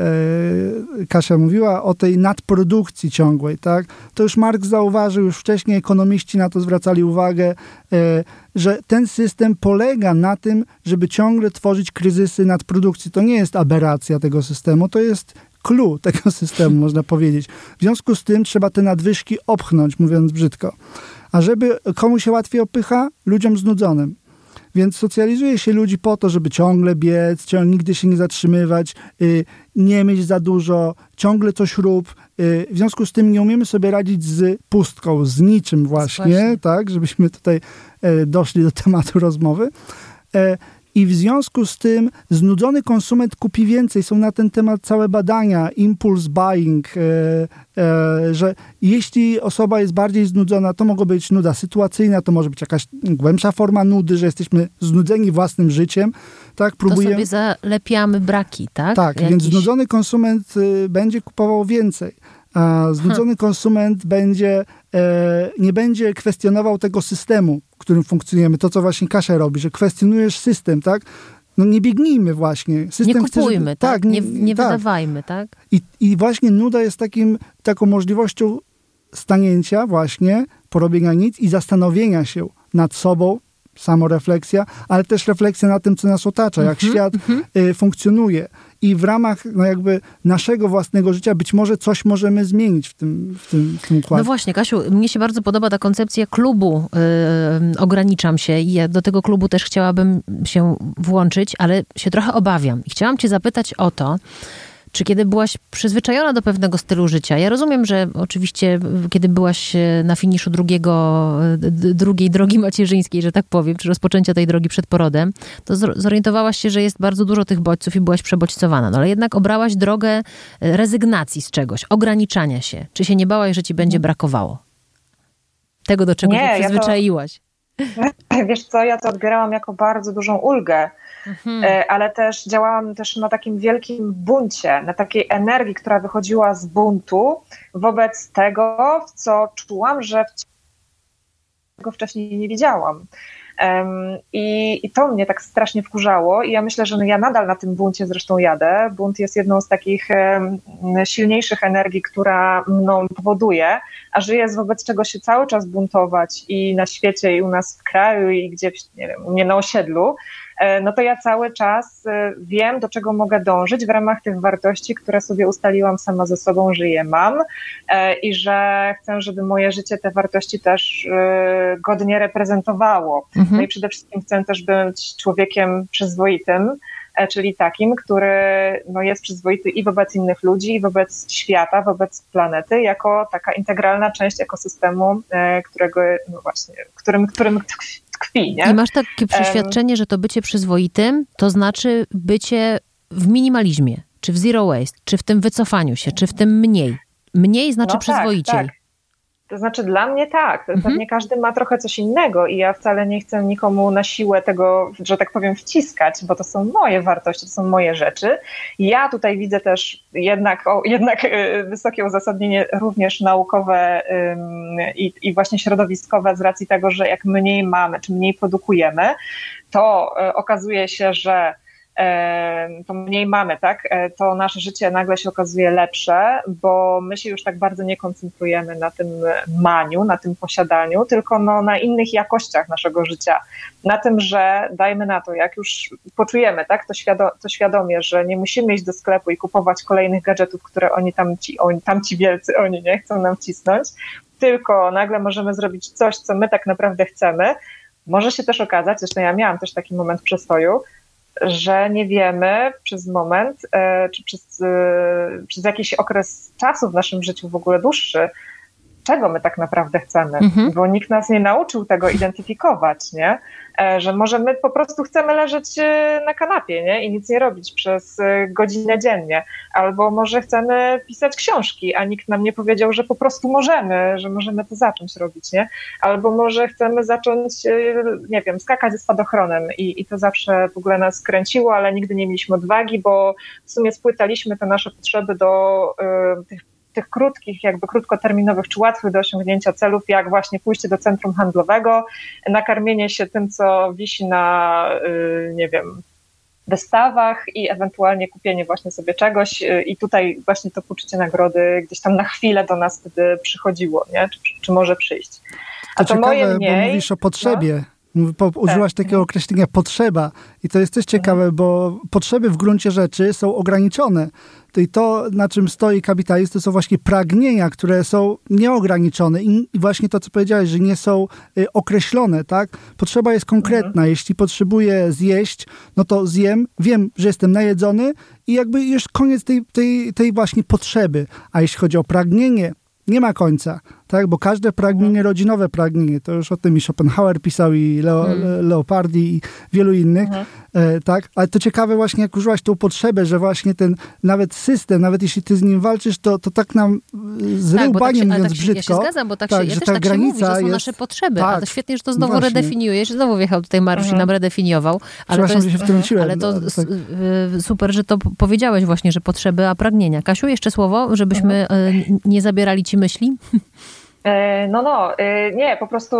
Kasia mówiła o tej nadprodukcji ciągłej, tak? To już Marx zauważył, już wcześniej ekonomiści na to zwracali uwagę, e, że ten system polega na tym, żeby ciągle tworzyć kryzysy nadprodukcji. To nie jest aberracja tego systemu, to jest clue tego systemu, można powiedzieć. W związku z tym trzeba te nadwyżki opchnąć, mówiąc brzydko. A żeby komu się łatwiej opycha? Ludziom znudzonym. Więc socjalizuje się ludzi po to, żeby ciągle biec, ciągle nigdy się nie zatrzymywać, y, nie mieć za dużo, ciągle coś rób. Y, w związku z tym nie umiemy sobie radzić z pustką, z niczym właśnie, właśnie. tak, żebyśmy tutaj e, doszli do tematu rozmowy. I w związku z tym znudzony konsument kupi więcej. Są na ten temat całe badania, impulse buying, e, e, że jeśli osoba jest bardziej znudzona, to może być nuda sytuacyjna, to może być jakaś głębsza forma nudy, że jesteśmy znudzeni własnym życiem. Tak, próbujemy... To sobie zalepiamy braki, tak? Tak, Jakiś... więc znudzony konsument y, będzie kupował więcej. A znudzony hmm. konsument będzie, e, nie będzie kwestionował tego systemu, w którym funkcjonujemy. To, co właśnie Kasia robi, że kwestionujesz system, tak? No nie biegnijmy właśnie. System nie kupujmy, chce, tak? tak? Nie, nie tak. wydawajmy, tak? I, I właśnie nuda jest takim, taką możliwością stanięcia właśnie, porobienia nic i zastanowienia się nad sobą, samorefleksja, ale też refleksja na tym, co nas otacza, jak mm -hmm, świat mm -hmm. y, funkcjonuje i w ramach no jakby naszego własnego życia być może coś możemy zmienić w tym, w tym, w tym układzie. No właśnie, Kasiu, mnie się bardzo podoba ta koncepcja klubu. Yy, ograniczam się i ja do tego klubu też chciałabym się włączyć, ale się trochę obawiam. I chciałam cię zapytać o to, czy kiedy byłaś przyzwyczajona do pewnego stylu życia? Ja rozumiem, że oczywiście kiedy byłaś e, na finiszu drugiego, e, drugiej drogi macierzyńskiej, że tak powiem, czy rozpoczęcia tej drogi przed porodem, to zorientowałaś się, że jest bardzo dużo tych bodźców i byłaś przebodźcowana. No ale jednak obrałaś drogę e, rezygnacji z czegoś, ograniczania się. Czy się nie bałaś, że ci będzie brakowało? Tego, do czego nie, się przyzwyczaiłaś. Ja to, wiesz co, ja to odbierałam jako bardzo dużą ulgę mhm. E, ale też działałam też na takim wielkim buncie, na takiej energii, która wychodziła z buntu wobec tego, w co czułam, że tego wcześniej nie widziałam. I, I to mnie tak strasznie wkurzało i ja myślę, że no ja nadal na tym buncie zresztą jadę. Bunt jest jedną z takich silniejszych energii, która mną powoduje, a że jest wobec czego się cały czas buntować i na świecie, i u nas w kraju, i gdzieś, nie wiem, u mnie na osiedlu, no to ja cały czas e, wiem, do czego mogę dążyć w ramach tych wartości, które sobie ustaliłam sama ze sobą, że je mam e, i że chcę, żeby moje życie te wartości też godnie reprezentowało. Mhm. No i przede wszystkim chcę też być człowiekiem przyzwoitym, czyli takim, który no, jest przyzwoity i wobec innych ludzi, i wobec świata, wobec planety, jako taka integralna część ekosystemu, którego, no właśnie, którym, którym tkwi. Nie? I masz takie przeświadczenie, że to bycie przyzwoitym to znaczy bycie w minimalizmie, czy w zero waste, czy w tym wycofaniu się, czy w tym mniej. Mniej znaczy no tak, przyzwoiciej. Tak. To znaczy dla mnie tak, mhm. pewnie każdy ma trochę coś innego i ja wcale nie chcę nikomu na siłę tego, że tak powiem, wciskać, bo to są moje wartości, to są moje rzeczy. Ja tutaj widzę też jednak, o, jednak y, wysokie uzasadnienie również naukowe i, i właśnie środowiskowe z racji tego, że jak mniej mamy, czy mniej produkujemy, to y, okazuje się, że to mniej mamy, tak? E, to nasze życie nagle się okazuje lepsze, bo my się już tak bardzo nie koncentrujemy na tym maniu, na tym posiadaniu, tylko no, na innych jakościach naszego życia. Na tym, że dajmy na to, jak już poczujemy, tak? To, świado to świadomie, że nie musimy iść do sklepu i kupować kolejnych gadżetów, które oni tam ci, oni, tam ci wielcy, oni nie chcą nam wcisnąć, tylko nagle możemy zrobić coś, co my tak naprawdę chcemy. Może się też okazać, zresztą ja miałam też taki moment przestoju, że nie wiemy przez moment, e, czy przez, e, przez jakiś okres czasu w naszym życiu, w ogóle dłuższy, czego my tak naprawdę chcemy, mhm. bo nikt nas nie nauczył tego identyfikować, nie? E, że może my po prostu chcemy leżeć e, na kanapie nie? i nic nie robić przez e, godzinę dziennie, albo może chcemy pisać książki, a nikt nam nie powiedział, że po prostu możemy, że możemy to zacząć robić, nie? albo może chcemy zacząć, nie wiem, skakać ze spadochronem i, i to zawsze w ogóle nas kręciło, ale nigdy nie mieliśmy odwagi, bo w sumie spłytaliśmy te nasze potrzeby do y, tych tych krótkich, jakby krótkoterminowych czy łatwych do osiągnięcia celów, jak właśnie pójście do centrum handlowego, nakarmienie się tym, co wisi na, y, nie wiem, wystawach i ewentualnie kupienie właśnie sobie czegoś y, i tutaj właśnie to poczucie nagrody gdzieś tam na chwilę do nas wtedy przychodziło, nie? Czy, czy może przyjść. A to, to ciekawe, moje mniej, bo mówisz o potrzebie. No? Użyłaś tak. takiego określenia potrzeba. I to jest też ciekawe, mhm. bo potrzeby w gruncie rzeczy są ograniczone. I to, na czym stoi kapitalizm, to są właśnie pragnienia, które są nieograniczone. I właśnie to, co powiedziałeś, że nie są y, określone, tak? Potrzeba jest konkretna. Mhm. Jeśli potrzebuję zjeść, no to zjem, wiem, że jestem najedzony i jakby już koniec tej, tej, tej właśnie potrzeby. A jeśli chodzi o pragnienie, nie ma końca, tak? Bo każde pragnienie rodzi nowe pragnienie. To już o tym i Schopenhauer pisał, i Leo, hmm. Leopardi, i wielu innych, mhm. e, tak? Ale to ciekawe właśnie, jak użyłaś tą potrzebę, że właśnie ten nawet system, nawet jeśli ty z nim walczysz, to, to tak nam zrył tak, baniem, tak mówiąc tak brzydko. Ja się zgadzam, bo tak, tak się, ja że też tak się mówi, że są jest... nasze potrzeby, tak, a to świetnie, że to znowu właśnie. redefiniujesz. Znowu wjechał tutaj Mariusz mhm. i nam redefiniował. Ale to jest, się wtrąciłem. Ale to no, tak. super, że to powiedziałeś właśnie, że potrzeby, a pragnienia. Kasiu, jeszcze słowo, żebyśmy mhm. nie zabierali ci myśli? E, no, no, e, nie, po prostu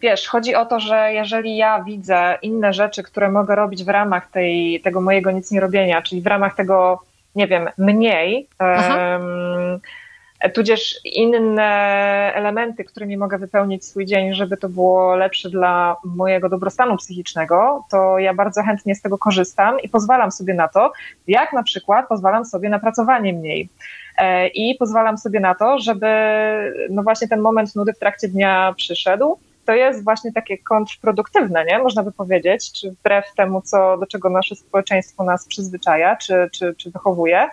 wiesz, chodzi o to, że jeżeli ja widzę inne rzeczy, które mogę robić w ramach tej, tego mojego nic nie robienia, czyli w ramach tego, nie wiem, mniej, um, tudzież inne elementy, którymi mogę wypełnić swój dzień, żeby to było lepsze dla mojego dobrostanu psychicznego, to ja bardzo chętnie z tego korzystam i pozwalam sobie na to, jak na przykład pozwalam sobie na pracowanie mniej. E, i pozwalam sobie na to, żeby no właśnie ten moment nudy w trakcie dnia przyszedł. To jest właśnie takie kontrproduktywne, nie? Można by powiedzieć, czy wbrew temu, co, do czego nasze społeczeństwo nas przyzwyczaja, czy, czy, czy wychowuje.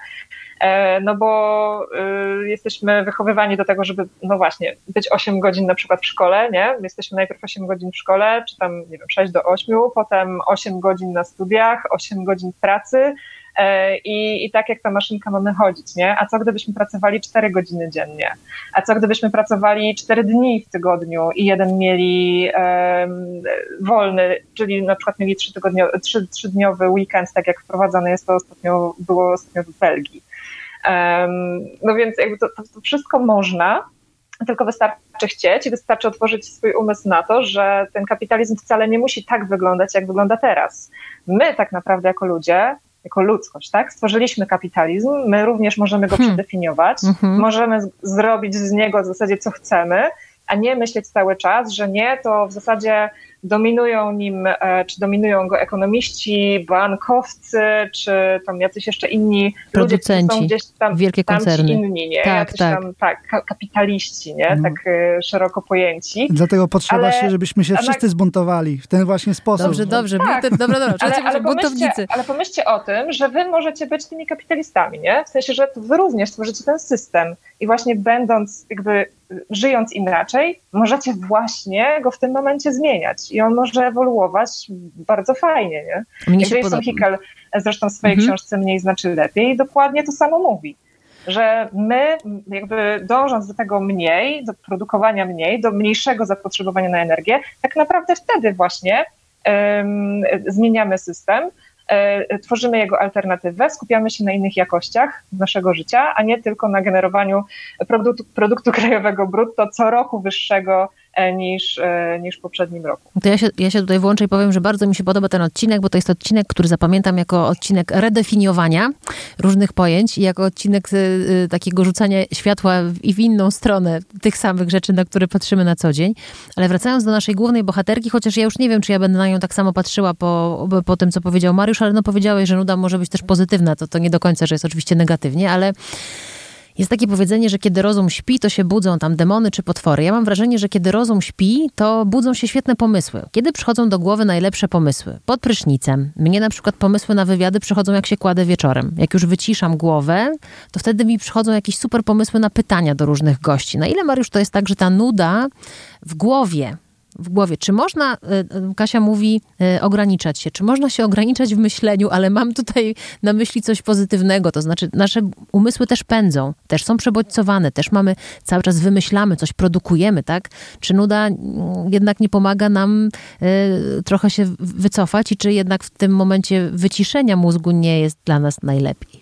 E, no bo y, jesteśmy wychowywani do tego, żeby, no właśnie, być 8 godzin na przykład w szkole, nie? Jesteśmy najpierw 8 godzin w szkole, czy tam, nie wiem, 6 do 8, potem 8 godzin na studiach, 8 godzin pracy, E, I, I tak jak ta maszynka mamy chodzić, nie? A co gdybyśmy pracowali 4 godziny dziennie? A co gdybyśmy pracowali 4 dni w tygodniu i jeden mieli um, wolny, czyli na przykład mieli 3 trzy, trzydniowy weekend, tak jak wprowadzane jest to ostatnio, było ostatnio w Belgii. No więc jakby to, to, wszystko można, tylko wystarczy chcieć i wystarczy otworzyć swój umysł na to, że ten kapitalizm wcale nie musi tak wyglądać, jak wygląda teraz. My tak naprawdę jako ludzie jako ludzkość, tak? Stworzyliśmy kapitalizm, my również możemy go hmm. przedefiniować, hmm. możemy zrobić z niego w zasadzie co chcemy, a nie myśleć cały czas, że nie, to w zasadzie dominują nim, e, czy dominują go ekonomiści, bankowcy, czy tam jacyś jeszcze inni producenci, ludzie, są gdzieś tam, wielkie koncerny. inni, nie? Tak, jacyś tak. Tam, tak, kapitaliści, nie? Mhm. Tak e, szeroko pojęci. Dlatego potrzeba ale, się, żebyśmy się wszyscy zbuntowali w ten właśnie sposób. Dobrze, dobrze, tak. dobra, dobra, ale, ale, pomyślcie, ale pomyślcie o tym, że wy możecie być tymi kapitalistami, nie? W sensie, że wy również tworzycie ten system i właśnie będąc, jakby żyjąc inaczej, możecie właśnie go w tym momencie zmieniać i on może ewoluować bardzo fajnie, nie? Mnie się Jason Hickel zresztą w swojej mhm. książce Mniej znaczy lepiej dokładnie to samo mówi że my jakby dążąc do tego mniej, do produkowania mniej, do mniejszego zapotrzebowania na energię, tak naprawdę wtedy właśnie um, zmieniamy system, E, tworzymy jego alternatywę, skupiamy się na innych jakościach naszego życia, a nie tylko na generowaniu produktu, produktu krajowego brutto co roku wyższego E, niż, e, niż w poprzednim roku. To ja się, ja się tutaj włączę i powiem, że bardzo mi się podoba ten odcinek, bo to jest odcinek, który zapamiętam jako odcinek redefiniowania różnych pojęć i jako odcinek y, takiego rzucania światła i w inną stronę tych samych rzeczy, na które patrzymy na co dzień. Ale wracając do naszej głównej bohaterki, chociaż ja już nie wiem, czy ja będę na nią tak samo patrzyła po, po tym, co powiedział Mariusz, ale no powiedziałeś, że nuda może być też pozytywna, to, to nie do końca, że jest oczywiście negatywnie, ale jest takie powiedzenie, że kiedy rozum śpi, to się budzą tam demony czy potwory. Ja mam wrażenie, że kiedy rozum śpi, to budzą się świetne pomysły. Kiedy przychodzą do głowy najlepsze pomysły? Pod prysznicem. Mnie na przykład pomysły na wywiady przychodzą jak się kładę wieczorem. Jak już wyciszam głowę, to wtedy mi przychodzą jakieś super pomysły na pytania do różnych gości. Na ile, Mariusz, to jest tak, że ta nuda w głowie w głowie. Czy można, e, e, Kasia mówi, e, ograniczać się? Czy można się ograniczać w myśleniu, ale mam tutaj na myśli coś pozytywnego, to znaczy nasze umysły też pędzą, też są przebodźcowane, też mamy, cały czas wymyślamy, coś produkujemy, tak? Czy nuda mm, jednak nie pomaga nam trochę się wycofać i czy jednak w tym momencie wyciszenia mózgu nie jest dla nas najlepiej?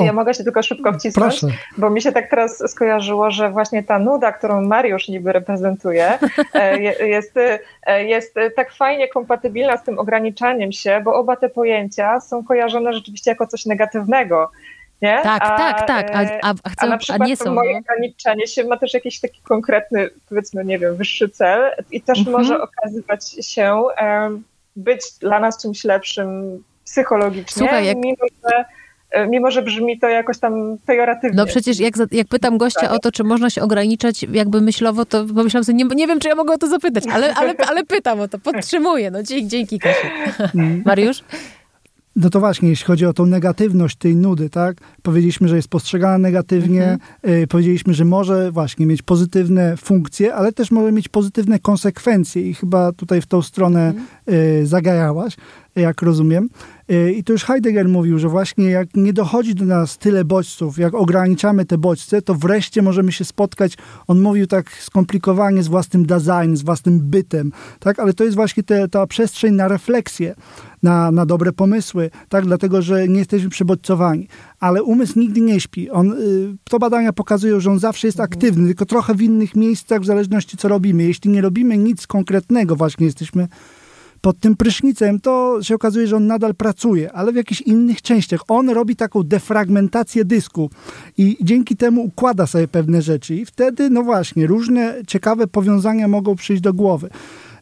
Czy ja mogę się tylko szybko wcisnąć? Proszę. Bo mi się tak teraz skojarzyło, że właśnie ta nuda, którą Mariusz niby reprezentuje, e, jest, e, jest tak fajnie kompatybilna z tym ograniczaniem się, bo oba te pojęcia są kojarzone rzeczywiście jako coś negatywnego. Nie? Tak, a, tak, tak. A, a, a, chcę, a na przykład a nie są. moje ograniczanie się ma też jakiś taki konkretny, powiedzmy, nie wiem, wyższy cel i też Mhm. może okazać się em, być dla nas czymś lepszym psychologicznie, Słuchaj, jak- mimo, że, e, mimo że brzmi to jakoś tam pejoratywnie. No przecież jak, jak pytam gościa o to, czy można się ograniczać jakby myślowo, to pomyślałam sobie, nie, nie wiem, czy ja mogę o to zapytać, ale, ale, ale pytam o to, podtrzymuję. No dzięki, dzięki Kasiu. Mariusz? No to właśnie, jeśli chodzi o tą negatywność tej nudy, tak? Powiedzieliśmy, że jest postrzegana negatywnie, y, powiedzieliśmy, że może właśnie mieć pozytywne funkcje, ale też może mieć pozytywne konsekwencje i chyba tutaj w tą stronę y, zagajałaś, jak rozumiem. Y, I to już Heidegger mówił, że właśnie jak nie dochodzi do nas tyle bodźców, jak ograniczamy te bodźce, to wreszcie możemy się spotkać, on mówił tak skomplikowanie z własnym design, z własnym bytem, tak? Ale to jest właśnie te, ta przestrzeń na refleksję, na, na dobre pomysły, tak? Dlatego, że nie jesteśmy przebodźcowani. Ale umysł nigdy nie śpi. On, y, to badania pokazują, że on zawsze jest aktywny, tylko trochę w innych miejscach, w zależności co robimy. Jeśli nie robimy nic konkretnego, właśnie jesteśmy pod tym prysznicem, to się okazuje, że on nadal pracuje, ale w jakichś innych częściach. On robi taką defragmentację dysku i dzięki temu układa sobie pewne rzeczy i wtedy, no właśnie, różne ciekawe powiązania mogą przyjść do głowy.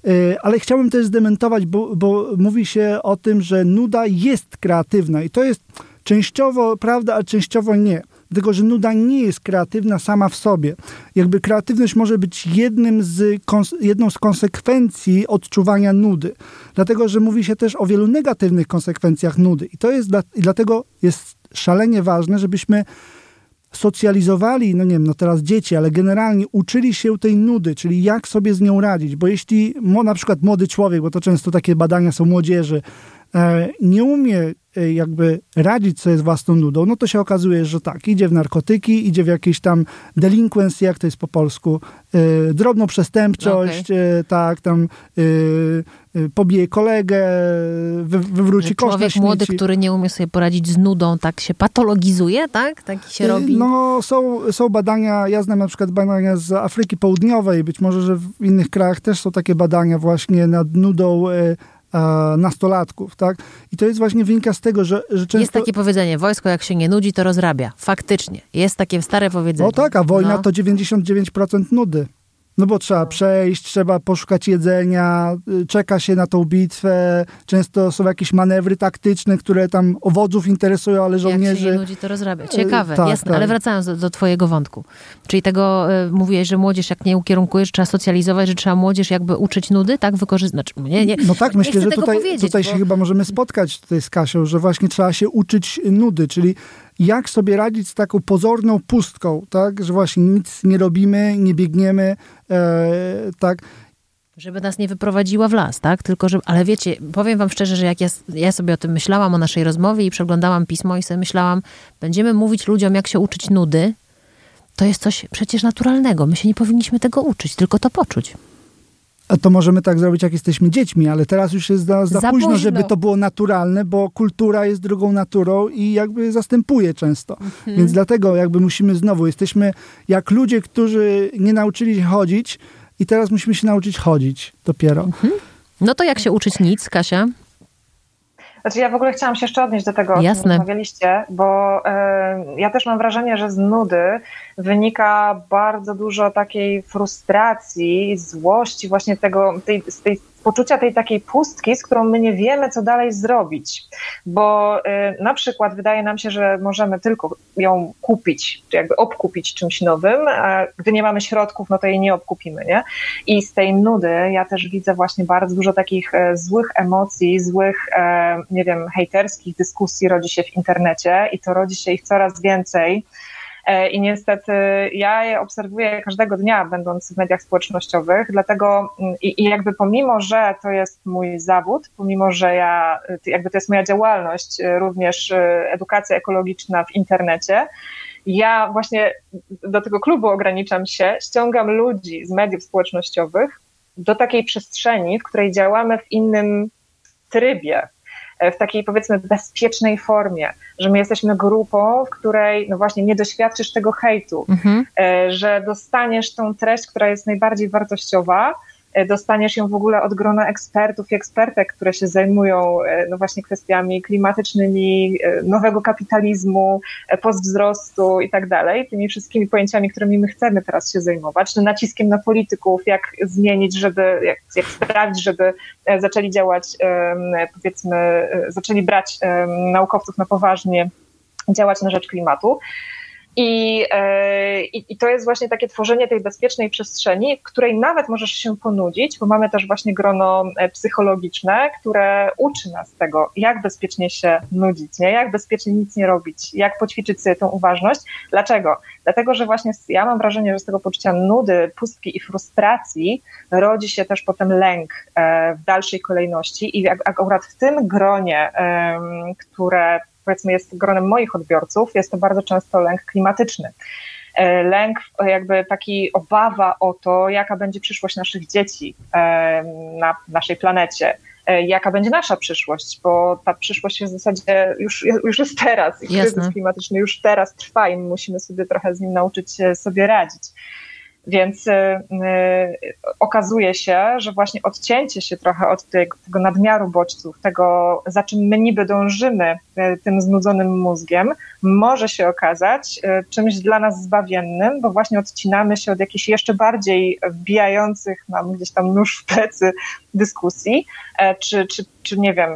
Yy, Ale chciałbym też zdementować, bo, bo mówi się o tym, że nuda jest kreatywna i to jest częściowo prawda, a częściowo nie. Dlatego, że nuda nie jest kreatywna sama w sobie. Jakby kreatywność może być jednym z, jedną z konsekwencji odczuwania nudy. Dlatego, że mówi się też o wielu negatywnych konsekwencjach nudy. I to jest dla, i dlatego jest szalenie ważne, żebyśmy socjalizowali, no nie wiem, no teraz dzieci, ale generalnie uczyli się tej nudy, czyli jak sobie z nią radzić, bo jeśli na przykład młody człowiek, bo to często takie badania są młodzieży, e, nie umie jakby radzić sobie z własną nudą, no to się okazuje, że tak, idzie w narkotyki, idzie w jakieś tam delinquency, jak to jest po polsku, e, drobną przestępczość, e, tak, tam e, pobije kolegę, wy, wywróci kosz człowiek młody, który nie umie sobie poradzić z nudą, tak się patologizuje, tak? Taki się robi. No, są, są badania, ja znam na przykład badania z Afryki Południowej, być może, że w innych krajach też są takie badania właśnie nad nudą nastolatków, tak? I to jest właśnie wynika z tego, że, że często... Jest takie powiedzenie, wojsko jak się nie nudzi, to rozrabia. Faktycznie. Jest takie stare powiedzenie. No tak, a wojna No. to 99% nudy. No bo trzeba przejść, trzeba poszukać jedzenia, y, czeka się na tą bitwę, często są jakieś manewry taktyczne, które tam owodzów interesują, ale Jak się żołnierzy... nudzi, to rozrabia. Ciekawe, E, tak, jasne. tak. Ale wracając do, do twojego wątku. Czyli tego y, mówiłeś, że młodzież jak nie ukierunkujesz, trzeba socjalizować, że trzeba młodzież jakby uczyć nudy, tak? Wykorzystać. Znaczy, nie, nie, No tak, nie myślę, że tutaj, tutaj bo- się chyba możemy spotkać tutaj z Kasią, że właśnie trzeba się uczyć nudy, czyli jak sobie radzić z taką pozorną pustką, tak, że właśnie nic nie robimy, nie biegniemy, e, tak. Żeby nas nie wyprowadziła w las, tak? Tylko, że, ale wiecie, powiem wam szczerze, że jak ja, ja sobie o tym myślałam, o naszej rozmowie i przeglądałam pismo i sobie myślałam, będziemy mówić ludziom, jak się uczyć nudy, to jest coś przecież naturalnego. My się nie powinniśmy tego uczyć, tylko to poczuć. A to możemy tak zrobić, jak jesteśmy dziećmi, ale teraz już jest za, za, Za późno, późno. żeby to było naturalne, bo kultura jest drugą naturą i jakby zastępuje często. Mhm. Więc dlatego jakby musimy znowu, jesteśmy jak ludzie, którzy nie nauczyli się chodzić i teraz musimy się nauczyć chodzić dopiero. No to jak się uczyć nic, Kasia? Znaczy ja w ogóle chciałam się jeszcze odnieść do tego, o Jasne. czym rozmawialiście, bo e, ja też mam wrażenie, że z nudy wynika bardzo dużo takiej frustracji, złości, właśnie tego, tej, z tej poczucia tej takiej pustki, z którą my nie wiemy, co dalej zrobić. Bo e, na przykład wydaje nam się, że możemy tylko ją kupić, czy jakby obkupić czymś nowym, a gdy nie mamy środków, no to jej nie obkupimy, nie? I z tej nudy ja też widzę właśnie bardzo dużo takich e, złych emocji, złych, e, nie wiem, hejterskich dyskusji rodzi się w internecie i to rodzi się ich coraz więcej. E, I niestety ja je obserwuję każdego dnia, będąc w mediach społecznościowych, dlatego mm, i, i jakby pomimo, że to jest mój zawód, pomimo, że ja, y, jakby to jest moja działalność, y, również y, edukacja ekologiczna w internecie, ja właśnie do tego klubu ograniczam się, ściągam ludzi z mediów społecznościowych do takiej przestrzeni, w której działamy w innym trybie. W takiej powiedzmy bezpiecznej formie, że my jesteśmy grupą, w której no właśnie nie doświadczysz tego hejtu, mhm. że dostaniesz tą treść, która jest najbardziej wartościowa, E, dostaniesz ją w ogóle od grona ekspertów i ekspertek, które się zajmują e, no właśnie kwestiami klimatycznymi, e, nowego kapitalizmu, postwzrostu i tak dalej, tymi wszystkimi pojęciami, którymi my chcemy teraz się zajmować, no naciskiem na polityków, jak zmienić, żeby, jak, jak sprawić, żeby zaczęli działać, powiedzmy, zaczęli brać naukowców na poważnie, działać na rzecz klimatu. I, e, i, I, to jest właśnie takie tworzenie tej bezpiecznej przestrzeni, w której nawet możesz się ponudzić, bo mamy też właśnie grono e, psychologiczne, które uczy nas tego, jak bezpiecznie się nudzić, nie? jak bezpiecznie nic nie robić, jak poćwiczyć sobie tą uważność. Dlaczego? Dlatego, że właśnie ja mam wrażenie, że z tego poczucia nudy, pustki i frustracji rodzi się też potem lęk e, w dalszej kolejności i akurat w tym gronie, które powiedzmy jest gronem moich odbiorców, jest to bardzo często lęk klimatyczny. E, lęk, jakby taki obawa o to, jaka będzie przyszłość naszych dzieci e, na naszej planecie, e, jaka będzie nasza przyszłość, bo ta przyszłość jest w zasadzie już, już jest teraz i kryzys klimatyczny już teraz trwa i musimy sobie trochę z nim nauczyć sobie radzić. Więc y, y, okazuje się, że właśnie odcięcie się trochę od tego, tego nadmiaru bodźców, tego za czym my niby dążymy y, tym znudzonym mózgiem, może się okazać czymś dla nas zbawiennym, bo właśnie odcinamy się od jakichś jeszcze bardziej wbijających nam gdzieś tam nóż w plecy dyskusji, czy, czy, czy nie wiem,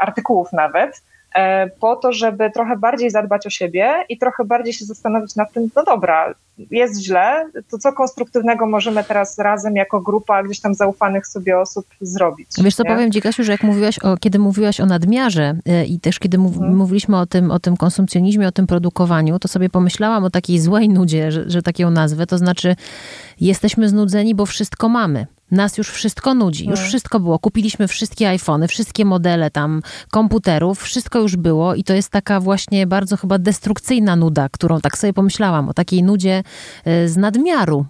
artykułów nawet. E, po to, żeby trochę bardziej zadbać o siebie i trochę bardziej się zastanowić nad tym, no dobra, jest źle, to co konstruktywnego możemy teraz razem jako grupa gdzieś tam zaufanych sobie osób zrobić. Wiesz co, nie? powiem Ci Kasiu, że jak mówiłaś o, kiedy mówiłaś o nadmiarze e, i też kiedy mów, hmm. mówiliśmy o tym, o tym konsumpcjonizmie, o tym produkowaniu, to sobie pomyślałam o takiej złej nudzie, że, że taką nazwę, to znaczy jesteśmy znudzeni, bo wszystko mamy nas już wszystko nudzi, już tak. wszystko było. Kupiliśmy wszystkie iPhony, wszystkie modele tam komputerów, wszystko już było i to jest taka właśnie bardzo chyba destrukcyjna nuda, którą tak sobie pomyślałam, o takiej nudzie e, z nadmiaru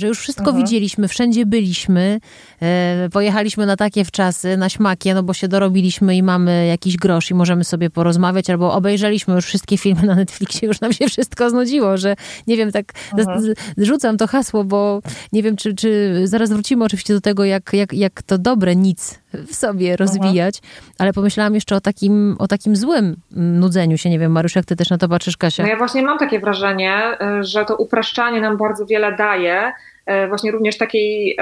że już wszystko mhm. widzieliśmy, wszędzie byliśmy, e, pojechaliśmy na takie wczasy, na śmakie, no bo się dorobiliśmy i mamy jakiś grosz i możemy sobie porozmawiać, albo obejrzeliśmy już wszystkie filmy na Netflixie, już nam się wszystko znudziło, że nie wiem, tak mhm. rzucam to hasło, bo nie wiem, czy, czy zaraz wrócimy oczywiście do tego, jak, jak, jak to dobre nic w sobie rozwijać, mhm. ale pomyślałam jeszcze o takim, o takim złym nudzeniu się. Nie wiem, Mariusz, jak ty też na to patrzysz, Kasia? No ja właśnie mam takie wrażenie, y, że to upraszczanie nam bardzo wiele daje, właśnie również takiej,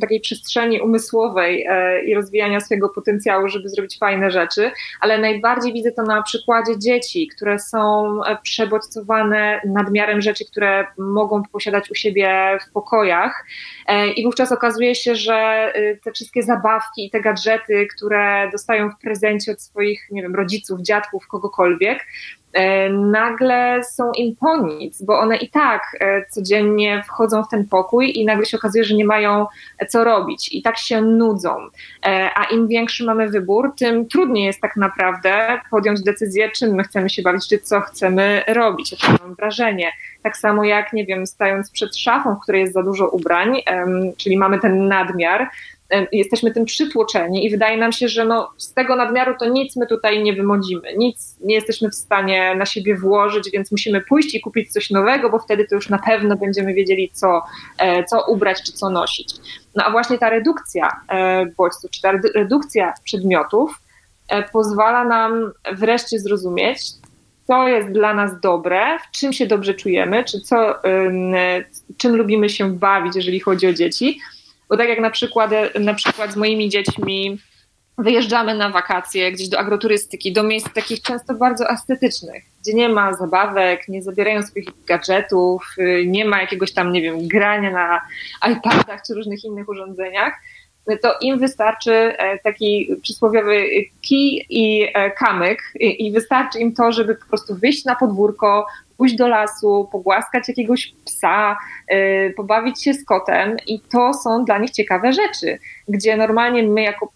takiej przestrzeni umysłowej e, i rozwijania swojego potencjału, żeby zrobić fajne rzeczy, ale najbardziej widzę to na przykładzie dzieci, które są e, przebodźcowane nadmiarem rzeczy, które mogą posiadać u siebie w pokojach. I wówczas okazuje się, że te wszystkie zabawki i te gadżety, które dostają w prezencie od swoich, nie wiem, rodziców, dziadków, kogokolwiek, E, nagle są im po nic, bo one i tak e, codziennie wchodzą w ten pokój i nagle się okazuje, że nie mają co robić i tak się nudzą. E, a im większy mamy wybór, tym trudniej jest tak naprawdę podjąć decyzję, czym my chcemy się bawić, czy co chcemy robić. Ja mam wrażenie. Tak samo jak, nie wiem, stając przed szafą, w której jest za dużo ubrań, czyli mamy ten nadmiar, jesteśmy tym przytłoczeni i wydaje nam się, że no, z tego nadmiaru to nic my tutaj nie wymodzimy, nic nie jesteśmy w stanie na siebie włożyć, więc musimy pójść i kupić coś nowego, bo wtedy to już na pewno będziemy wiedzieli, co, e, co ubrać czy co nosić. No a właśnie ta redukcja e, bodźców, czy ta redukcja przedmiotów e, pozwala nam wreszcie zrozumieć, co jest dla nas dobre, w czym się dobrze czujemy, czy co, czym lubimy się bawić, jeżeli chodzi o dzieci bo tak jak na przykład, na przykład z moimi dziećmi wyjeżdżamy na wakacje gdzieś do agroturystyki, do miejsc takich często bardzo estetycznych, gdzie nie ma zabawek, nie zabierają swoich gadżetów, nie ma jakiegoś tam, nie wiem, grania na iPadach czy różnych innych urządzeniach, to im wystarczy e, taki przysłowiowy kij i e, kamyk i wystarczy im to, żeby po prostu wyjść na podwórko, pójść do lasu, pogłaskać jakiegoś psa, yy, pobawić się z kotem i to są dla nich ciekawe rzeczy, gdzie normalnie my jako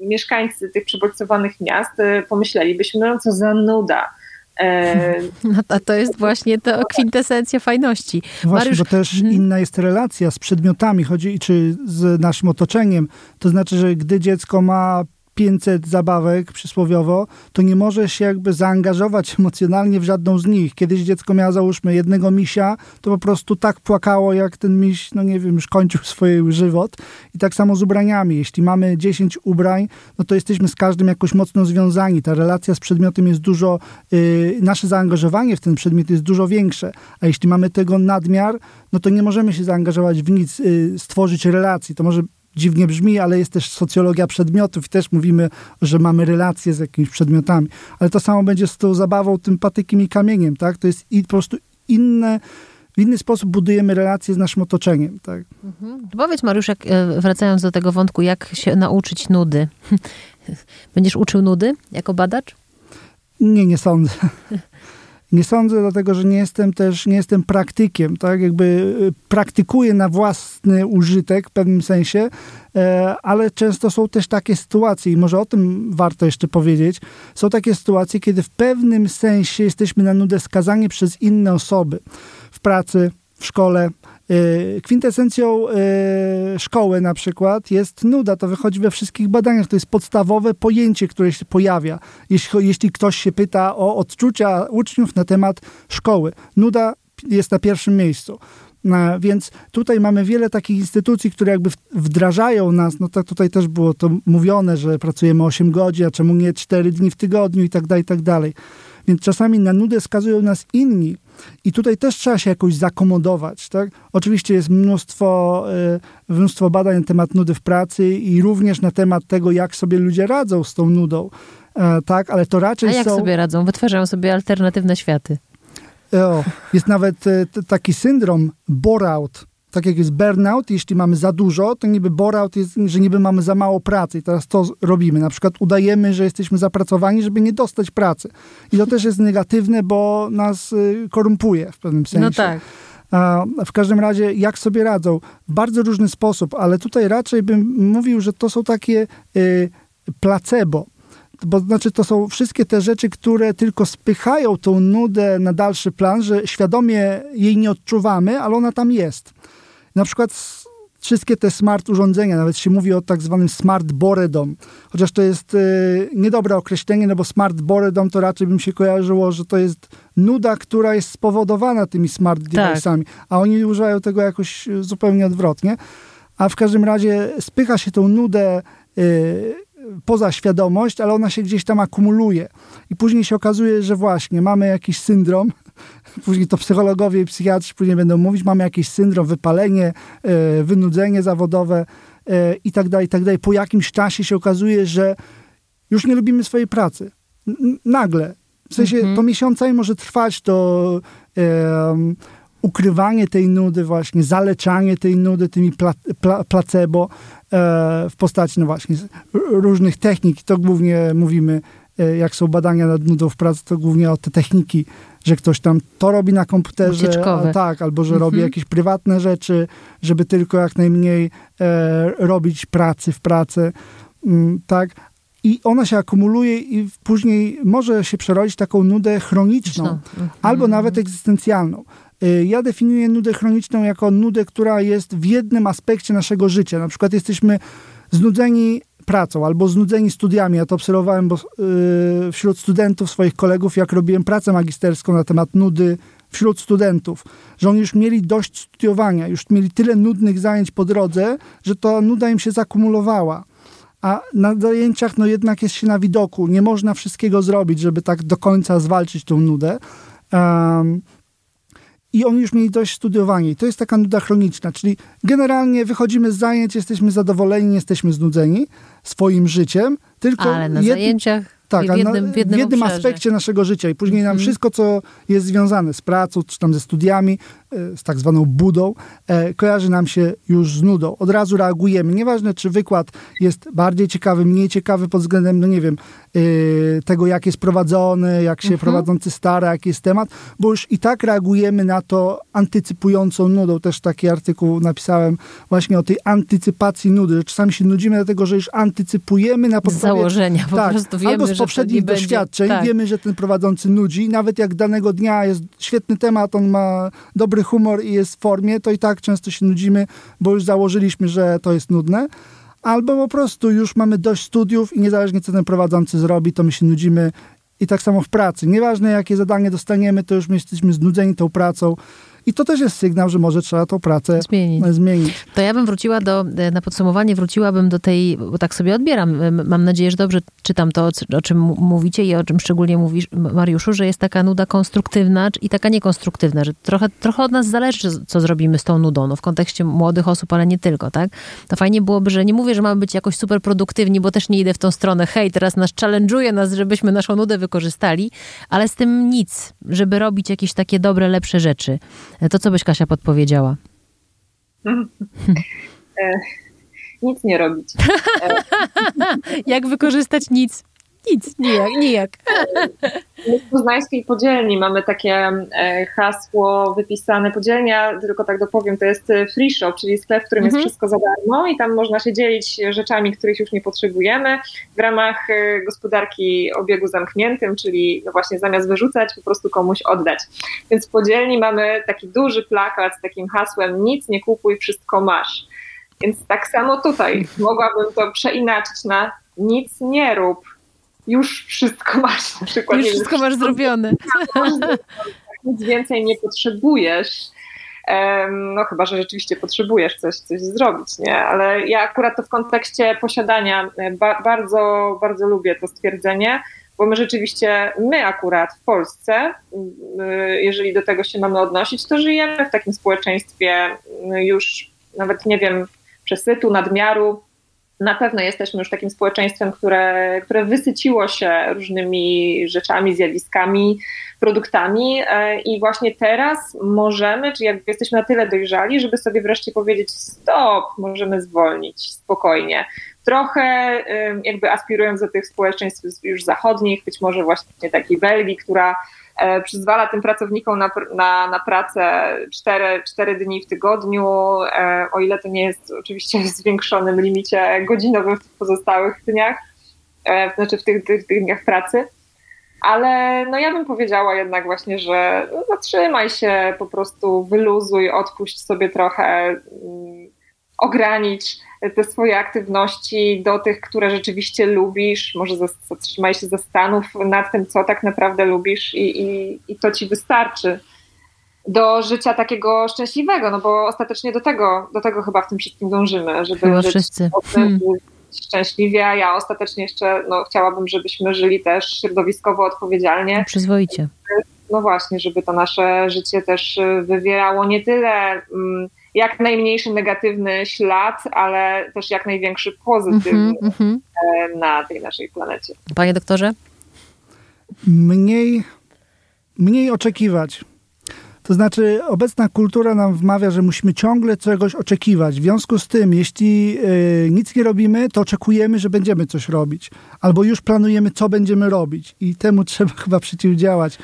mieszkańcy tych przebodźcowanych miast pomyślelibyśmy, no co za nuda. No to, to jest właśnie to kwintesencja fajności. Właśnie, Mariusz... bo też mhm. inna jest relacja z przedmiotami, chodzi czy z naszym otoczeniem. To znaczy, że gdy dziecko ma 500 zabawek przysłowiowo, to nie może się jakby zaangażować emocjonalnie w żadną z nich. Kiedyś dziecko miało, załóżmy, jednego misia, to po prostu tak płakało, jak ten miś, no nie wiem, już kończył swój żywot. I tak samo z ubraniami. Jeśli mamy 10 ubrań, no to jesteśmy z każdym jakoś mocno związani. Ta relacja z przedmiotem jest dużo, yy, nasze zaangażowanie w ten przedmiot jest dużo większe. A jeśli mamy tego nadmiar, no to nie możemy się zaangażować w nic, yy, stworzyć relacji. To może dziwnie brzmi, ale jest też socjologia przedmiotów i też mówimy, że mamy relacje z jakimiś przedmiotami. Ale to samo będzie z tą zabawą, tym patykiem i kamieniem, tak? To jest i po prostu inne, w inny sposób budujemy relacje z naszym otoczeniem, tak? Mhm. Powiedz Mariusz, jak, e, wracając do tego wątku, jak się nauczyć nudy? Będziesz uczył nudy jako badacz? Nie, nie sądzę. Nie sądzę, dlatego że nie jestem też, nie jestem praktykiem, tak? Jakby y, praktykuję na własny użytek w pewnym sensie, e, ale często są też takie sytuacje i może o tym warto jeszcze powiedzieć. Są takie sytuacje, kiedy w pewnym sensie jesteśmy na nudę skazani przez inne osoby w pracy, w szkole, E, kwintesencją e, szkoły na przykład jest nuda. To wychodzi we wszystkich badaniach. To jest podstawowe pojęcie, które się pojawia, jeśli, jeśli ktoś się pyta o odczucia uczniów na temat szkoły. Nuda jest na pierwszym miejscu. Więc tutaj mamy wiele takich instytucji, które jakby wdrażają nas. No to tutaj też było to mówione, że pracujemy 8 godzin, a czemu nie 4 dni w tygodniu i tak dalej, i tak dalej. Więc czasami na nudę skazują nas inni. I tutaj też trzeba się jakoś zakomodować. Tak? Oczywiście jest mnóstwo, y, mnóstwo badań na temat nudy w pracy i również na temat tego, jak sobie ludzie radzą z tą nudą. E, tak, ale to raczej A jak są... sobie radzą? Wytwarzają sobie alternatywne światy. O, jest nawet e, taki syndrom bore-out tak jak jest burnout, jeśli mamy za dużo, to niby bore-out jest, że niby mamy za mało pracy i teraz to robimy. Na przykład udajemy, że jesteśmy zapracowani, żeby nie dostać pracy. I to też jest negatywne, bo nas y, korumpuje w pewnym sensie. No tak. W każdym razie, jak sobie radzą? W bardzo różny sposób, ale tutaj raczej bym mówił, że to są takie y, placebo bo znaczy to są wszystkie te rzeczy, które tylko spychają tą nudę na dalszy plan, że świadomie jej nie odczuwamy, ale ona tam jest. Na przykład wszystkie te smart urządzenia, nawet się mówi o tak zwanym smart boredom, chociaż to jest y, niedobre określenie, no bo smart boredom to raczej bym się kojarzyło, że to jest nuda, która jest spowodowana tymi smart tak. device'ami, a oni używają tego jakoś zupełnie odwrotnie. A w każdym razie spycha się tą nudę y, poza świadomość, ale ona się gdzieś tam akumuluje. I później się okazuje, że właśnie mamy jakiś syndrom, później to psychologowie i psychiatrzy później będą mówić, mamy jakiś syndrom, wypalenie, e, wynudzenie zawodowe e, i tak dalej, i tak dalej. Po jakimś czasie się okazuje, że już nie lubimy swojej pracy. Nagle. W sensie mhm. to miesiącami może trwać to um, ukrywanie tej nudy właśnie, zaleczanie tej nudy tymi pla, pla, placebo e, w postaci no właśnie różnych technik. To głównie mówimy, jak są badania nad nudą w pracy, to głównie o te techniki że ktoś tam to robi na komputerze, a, tak, albo że mhm. robi jakieś prywatne rzeczy, żeby tylko jak najmniej e, robić pracy w pracy, mm, tak. I ona się akumuluje i później może się przerodzić taką nudę chroniczną, mhm. albo nawet egzystencjalną. E, ja definiuję nudę chroniczną jako nudę, która jest w jednym aspekcie naszego życia. Na przykład jesteśmy znudzeni pracą albo znudzeni studiami. Ja to obserwowałem bo, yy, wśród studentów, swoich kolegów, jak robiłem pracę magisterską na temat nudy wśród studentów, że oni już mieli dość studiowania, już mieli tyle nudnych zajęć po drodze, że ta nuda im się zakumulowała. A na zajęciach no jednak jest się na widoku. Nie można wszystkiego zrobić, żeby tak do końca zwalczyć tą nudę. Um, i oni już mieli dość studiowania. I to jest taka nuda chroniczna, czyli generalnie wychodzimy z zajęć, jesteśmy zadowoleni, nie jesteśmy znudzeni swoim życiem, tylko... Ale na jed... zajęciach tak, w jednym, w jednym, w jednym aspekcie naszego życia i później nam mhm. wszystko, co jest związane z pracą, czy tam ze studiami, z tak zwaną budą, e, kojarzy nam się już z nudą. Od razu reagujemy. Nieważne, czy wykład jest bardziej ciekawy, mniej ciekawy pod względem, no nie wiem, e, tego, jak jest prowadzony, jak się mhm. prowadzący stara, jaki jest temat, bo już i tak reagujemy na to antycypującą nudą. Też taki artykuł napisałem właśnie o tej antycypacji nudy, że czasami się nudzimy dlatego, że już antycypujemy na podstawie... Z założenia po tak, prostu wiemy, albo z poprzednich doświadczeń tak. wiemy, że ten prowadzący nudzi. Nawet jak danego dnia jest świetny temat, on ma dobry humor i jest w formie, to i tak często się nudzimy, bo już założyliśmy, że to jest nudne. albo po prostu już mamy dość studiów i niezależnie co ten prowadzący zrobi, to my się nudzimy i tak samo w pracy. Nieważne jakie zadanie dostaniemy, to już my jesteśmy znudzeni tą pracą. I to też jest sygnał, że może trzeba tą pracę Zmienić. zmienić. To ja bym wróciła do, na podsumowanie, wróciłabym do tej, bo tak sobie odbieram. Mam nadzieję, że dobrze czytam to, o czym mówicie i o czym szczególnie mówisz, Mariuszu, że jest taka nuda konstruktywna i taka niekonstruktywna, że trochę, trochę od nas zależy, co zrobimy z tą nudą, no w kontekście młodych osób, ale nie tylko, tak? To fajnie byłoby, że nie mówię, że mamy być jakoś super produktywni, bo też nie idę w tą stronę, hej, teraz nas challenge'uje nas, żebyśmy naszą nudę wykorzystali, ale z tym nic, żeby robić jakieś takie dobre, lepsze rzeczy. To co byś, Kasia, podpowiedziała? nic nie robić. Jak wykorzystać nic? Nic, nijak, nijak. My w poznańskiej podzielni mamy takie hasło wypisane. Podzielnia, tylko tak dopowiem, to jest free shop, czyli sklep, w którym mhm. jest wszystko za darmo i tam można się dzielić rzeczami, których już nie potrzebujemy w ramach gospodarki obiegu zamkniętym, czyli no właśnie zamiast wyrzucać, po prostu komuś oddać. Więc w podzielni mamy taki duży plakat z takim hasłem nic nie kupuj, wszystko masz. Więc tak samo tutaj mogłabym to przeinaczyć na nic nie rób już wszystko masz na przykład. Już wszystko masz zrobione. Nic więcej nie potrzebujesz. No chyba, że rzeczywiście potrzebujesz coś, coś zrobić, nie? Ale ja akurat to w kontekście posiadania ba bardzo, bardzo lubię to stwierdzenie, bo my rzeczywiście, my akurat w Polsce, jeżeli do tego się mamy odnosić, to żyjemy w takim społeczeństwie już nawet, nie wiem, przesytu, nadmiaru, na pewno jesteśmy już takim społeczeństwem, które, które wysyciło się różnymi rzeczami, zjawiskami, produktami e, i właśnie teraz możemy, czy jakby jesteśmy na tyle dojrzali, żeby sobie wreszcie powiedzieć stop, możemy zwolnić spokojnie. Trochę jakby aspirując do tych społeczeństw już zachodnich, być może właśnie takiej Belgii, która przyzwala tym pracownikom na, na, na pracę 4, 4 dni w tygodniu, e, o ile to nie jest oczywiście w zwiększonym limicie godzinowym w pozostałych dniach, e, znaczy w tych, tych, tych dniach pracy. Ale no ja bym powiedziała jednak właśnie, że no, zatrzymaj się, po prostu wyluzuj, odpuść sobie trochę, mm, ogranicz te swoje aktywności do tych, które rzeczywiście lubisz. Może zatrzymaj się, zastanów nad tym, co tak naprawdę lubisz i, i, i to ci wystarczy do życia takiego szczęśliwego, no bo ostatecznie do tego, do tego chyba w tym wszystkim dążymy, żeby chyba żyć wszyscy. Hmm. szczęśliwie, a ja ostatecznie jeszcze no, chciałabym, żebyśmy żyli też środowiskowo odpowiedzialnie. Przyzwoicie. No właśnie, żeby to nasze życie też wywierało nie tyle... Mm, jak najmniejszy negatywny ślad, ale też jak największy pozytywny mm -hmm. na tej naszej planecie. Panie doktorze? Mniej, mniej oczekiwać. To znaczy, obecna kultura nam wmawia, że musimy ciągle czegoś oczekiwać. W związku z tym, jeśli y, nic nie robimy, to oczekujemy, że będziemy coś robić. Albo już planujemy, co będziemy robić. I temu trzeba chyba przeciwdziałać.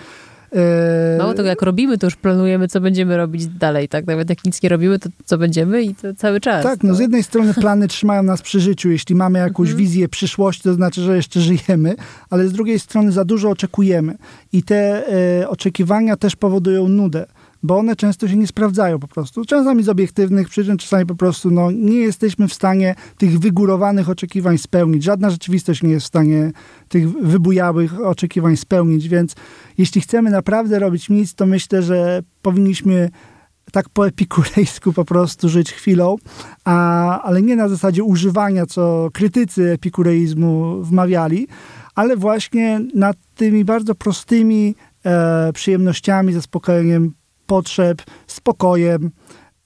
No to jak robimy, to już planujemy, co będziemy robić dalej, tak? Nawet jak nic nie robimy, to co będziemy i to cały czas. Tak, no z jednej strony plany trzymają nas przy życiu. Jeśli mamy jakąś mhm. wizję przyszłości, to znaczy, że jeszcze żyjemy, ale z drugiej strony za dużo oczekujemy. I te e, oczekiwania też powodują nudę bo one często się nie sprawdzają po prostu. Czasami z obiektywnych przyczyn, czasami po prostu no, nie jesteśmy w stanie tych wygórowanych oczekiwań spełnić. Żadna rzeczywistość nie jest w stanie tych wybujałych oczekiwań spełnić, więc jeśli chcemy naprawdę robić nic, to myślę, że powinniśmy tak po epikurejsku po prostu żyć chwilą, a, ale nie na zasadzie używania, co krytycy epikureizmu wmawiali, ale właśnie nad tymi bardzo prostymi e, przyjemnościami, zaspokojeniem potrzeb, spokojem,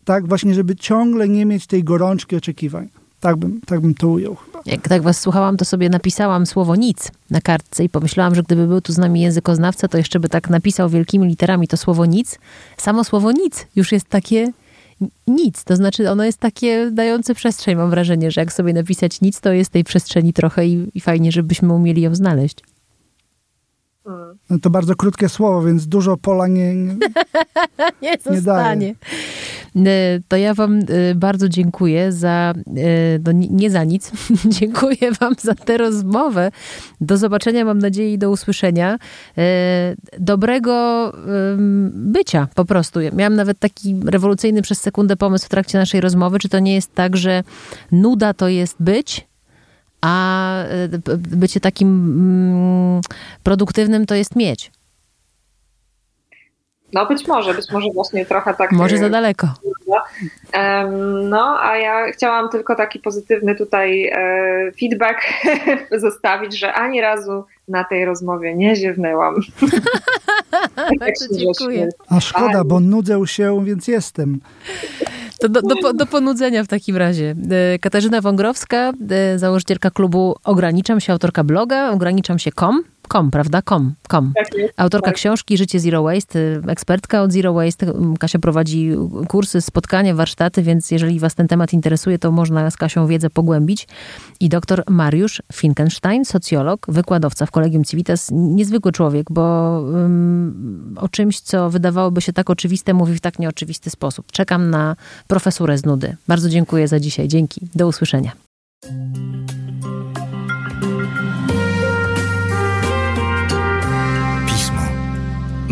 tak właśnie, żeby ciągle nie mieć tej gorączki oczekiwań. Tak bym, tak bym to ujął chyba. Jak tak was słuchałam, to sobie napisałam słowo nic na kartce i pomyślałam, że gdyby był tu z nami językoznawca, to jeszcze by tak napisał wielkimi literami to słowo nic. Samo słowo nic już jest takie nic, to znaczy ono jest takie dające przestrzeń, mam wrażenie, że jak sobie napisać nic, to jest tej przestrzeni trochę i, i fajnie, żebyśmy umieli ją znaleźć. No to bardzo krótkie słowo, więc dużo pola nie... nie... nie zostanie. E, To ja wam e, bardzo dziękuję za, e, no nie- nie za nic, dziękuję wam za tę rozmowę. Do zobaczenia, mam nadzieję, i do usłyszenia. E, Dobrego bycia po prostu. Ja Miałam nawet taki rewolucyjny przez sekundę pomysł w trakcie naszej rozmowy, czy to nie jest tak, że nuda to jest być, a b- bycie takim mm, produktywnym to jest mieć. No być może, być może właśnie trochę tak. Może e, za daleko. No, a ja chciałam tylko taki pozytywny tutaj e, feedback zostawić, że ani razu na tej rozmowie nie ziewnęłam. Bardzo dziękuję. A szkoda, bo nudzę się, więc jestem. To do, do, do ponudzenia w takim razie. E, Katarzyna Wągrowska, e, założycielka klubu Ograniczam się, autorka bloga, ograniczam się com, prawda? Com, com. Tak jest. Autorka Tak. książki Życie Zero Waste, y, ekspertka od Zero Waste. Mm, Kasia prowadzi kursy, spotkania, warsztaty, więc jeżeli was ten temat interesuje, to można z Kasią wiedzę pogłębić. I doktor Mariusz Finkenstein, socjolog, wykładowca w Kolegium Civitas. Niezwykły człowiek, bo ym, o czymś, co wydawałoby się tak oczywiste, mówi w tak nieoczywisty sposób. Czekam na profesurę z nudy. Bardzo dziękuję za dzisiaj. Dzięki. Do usłyszenia.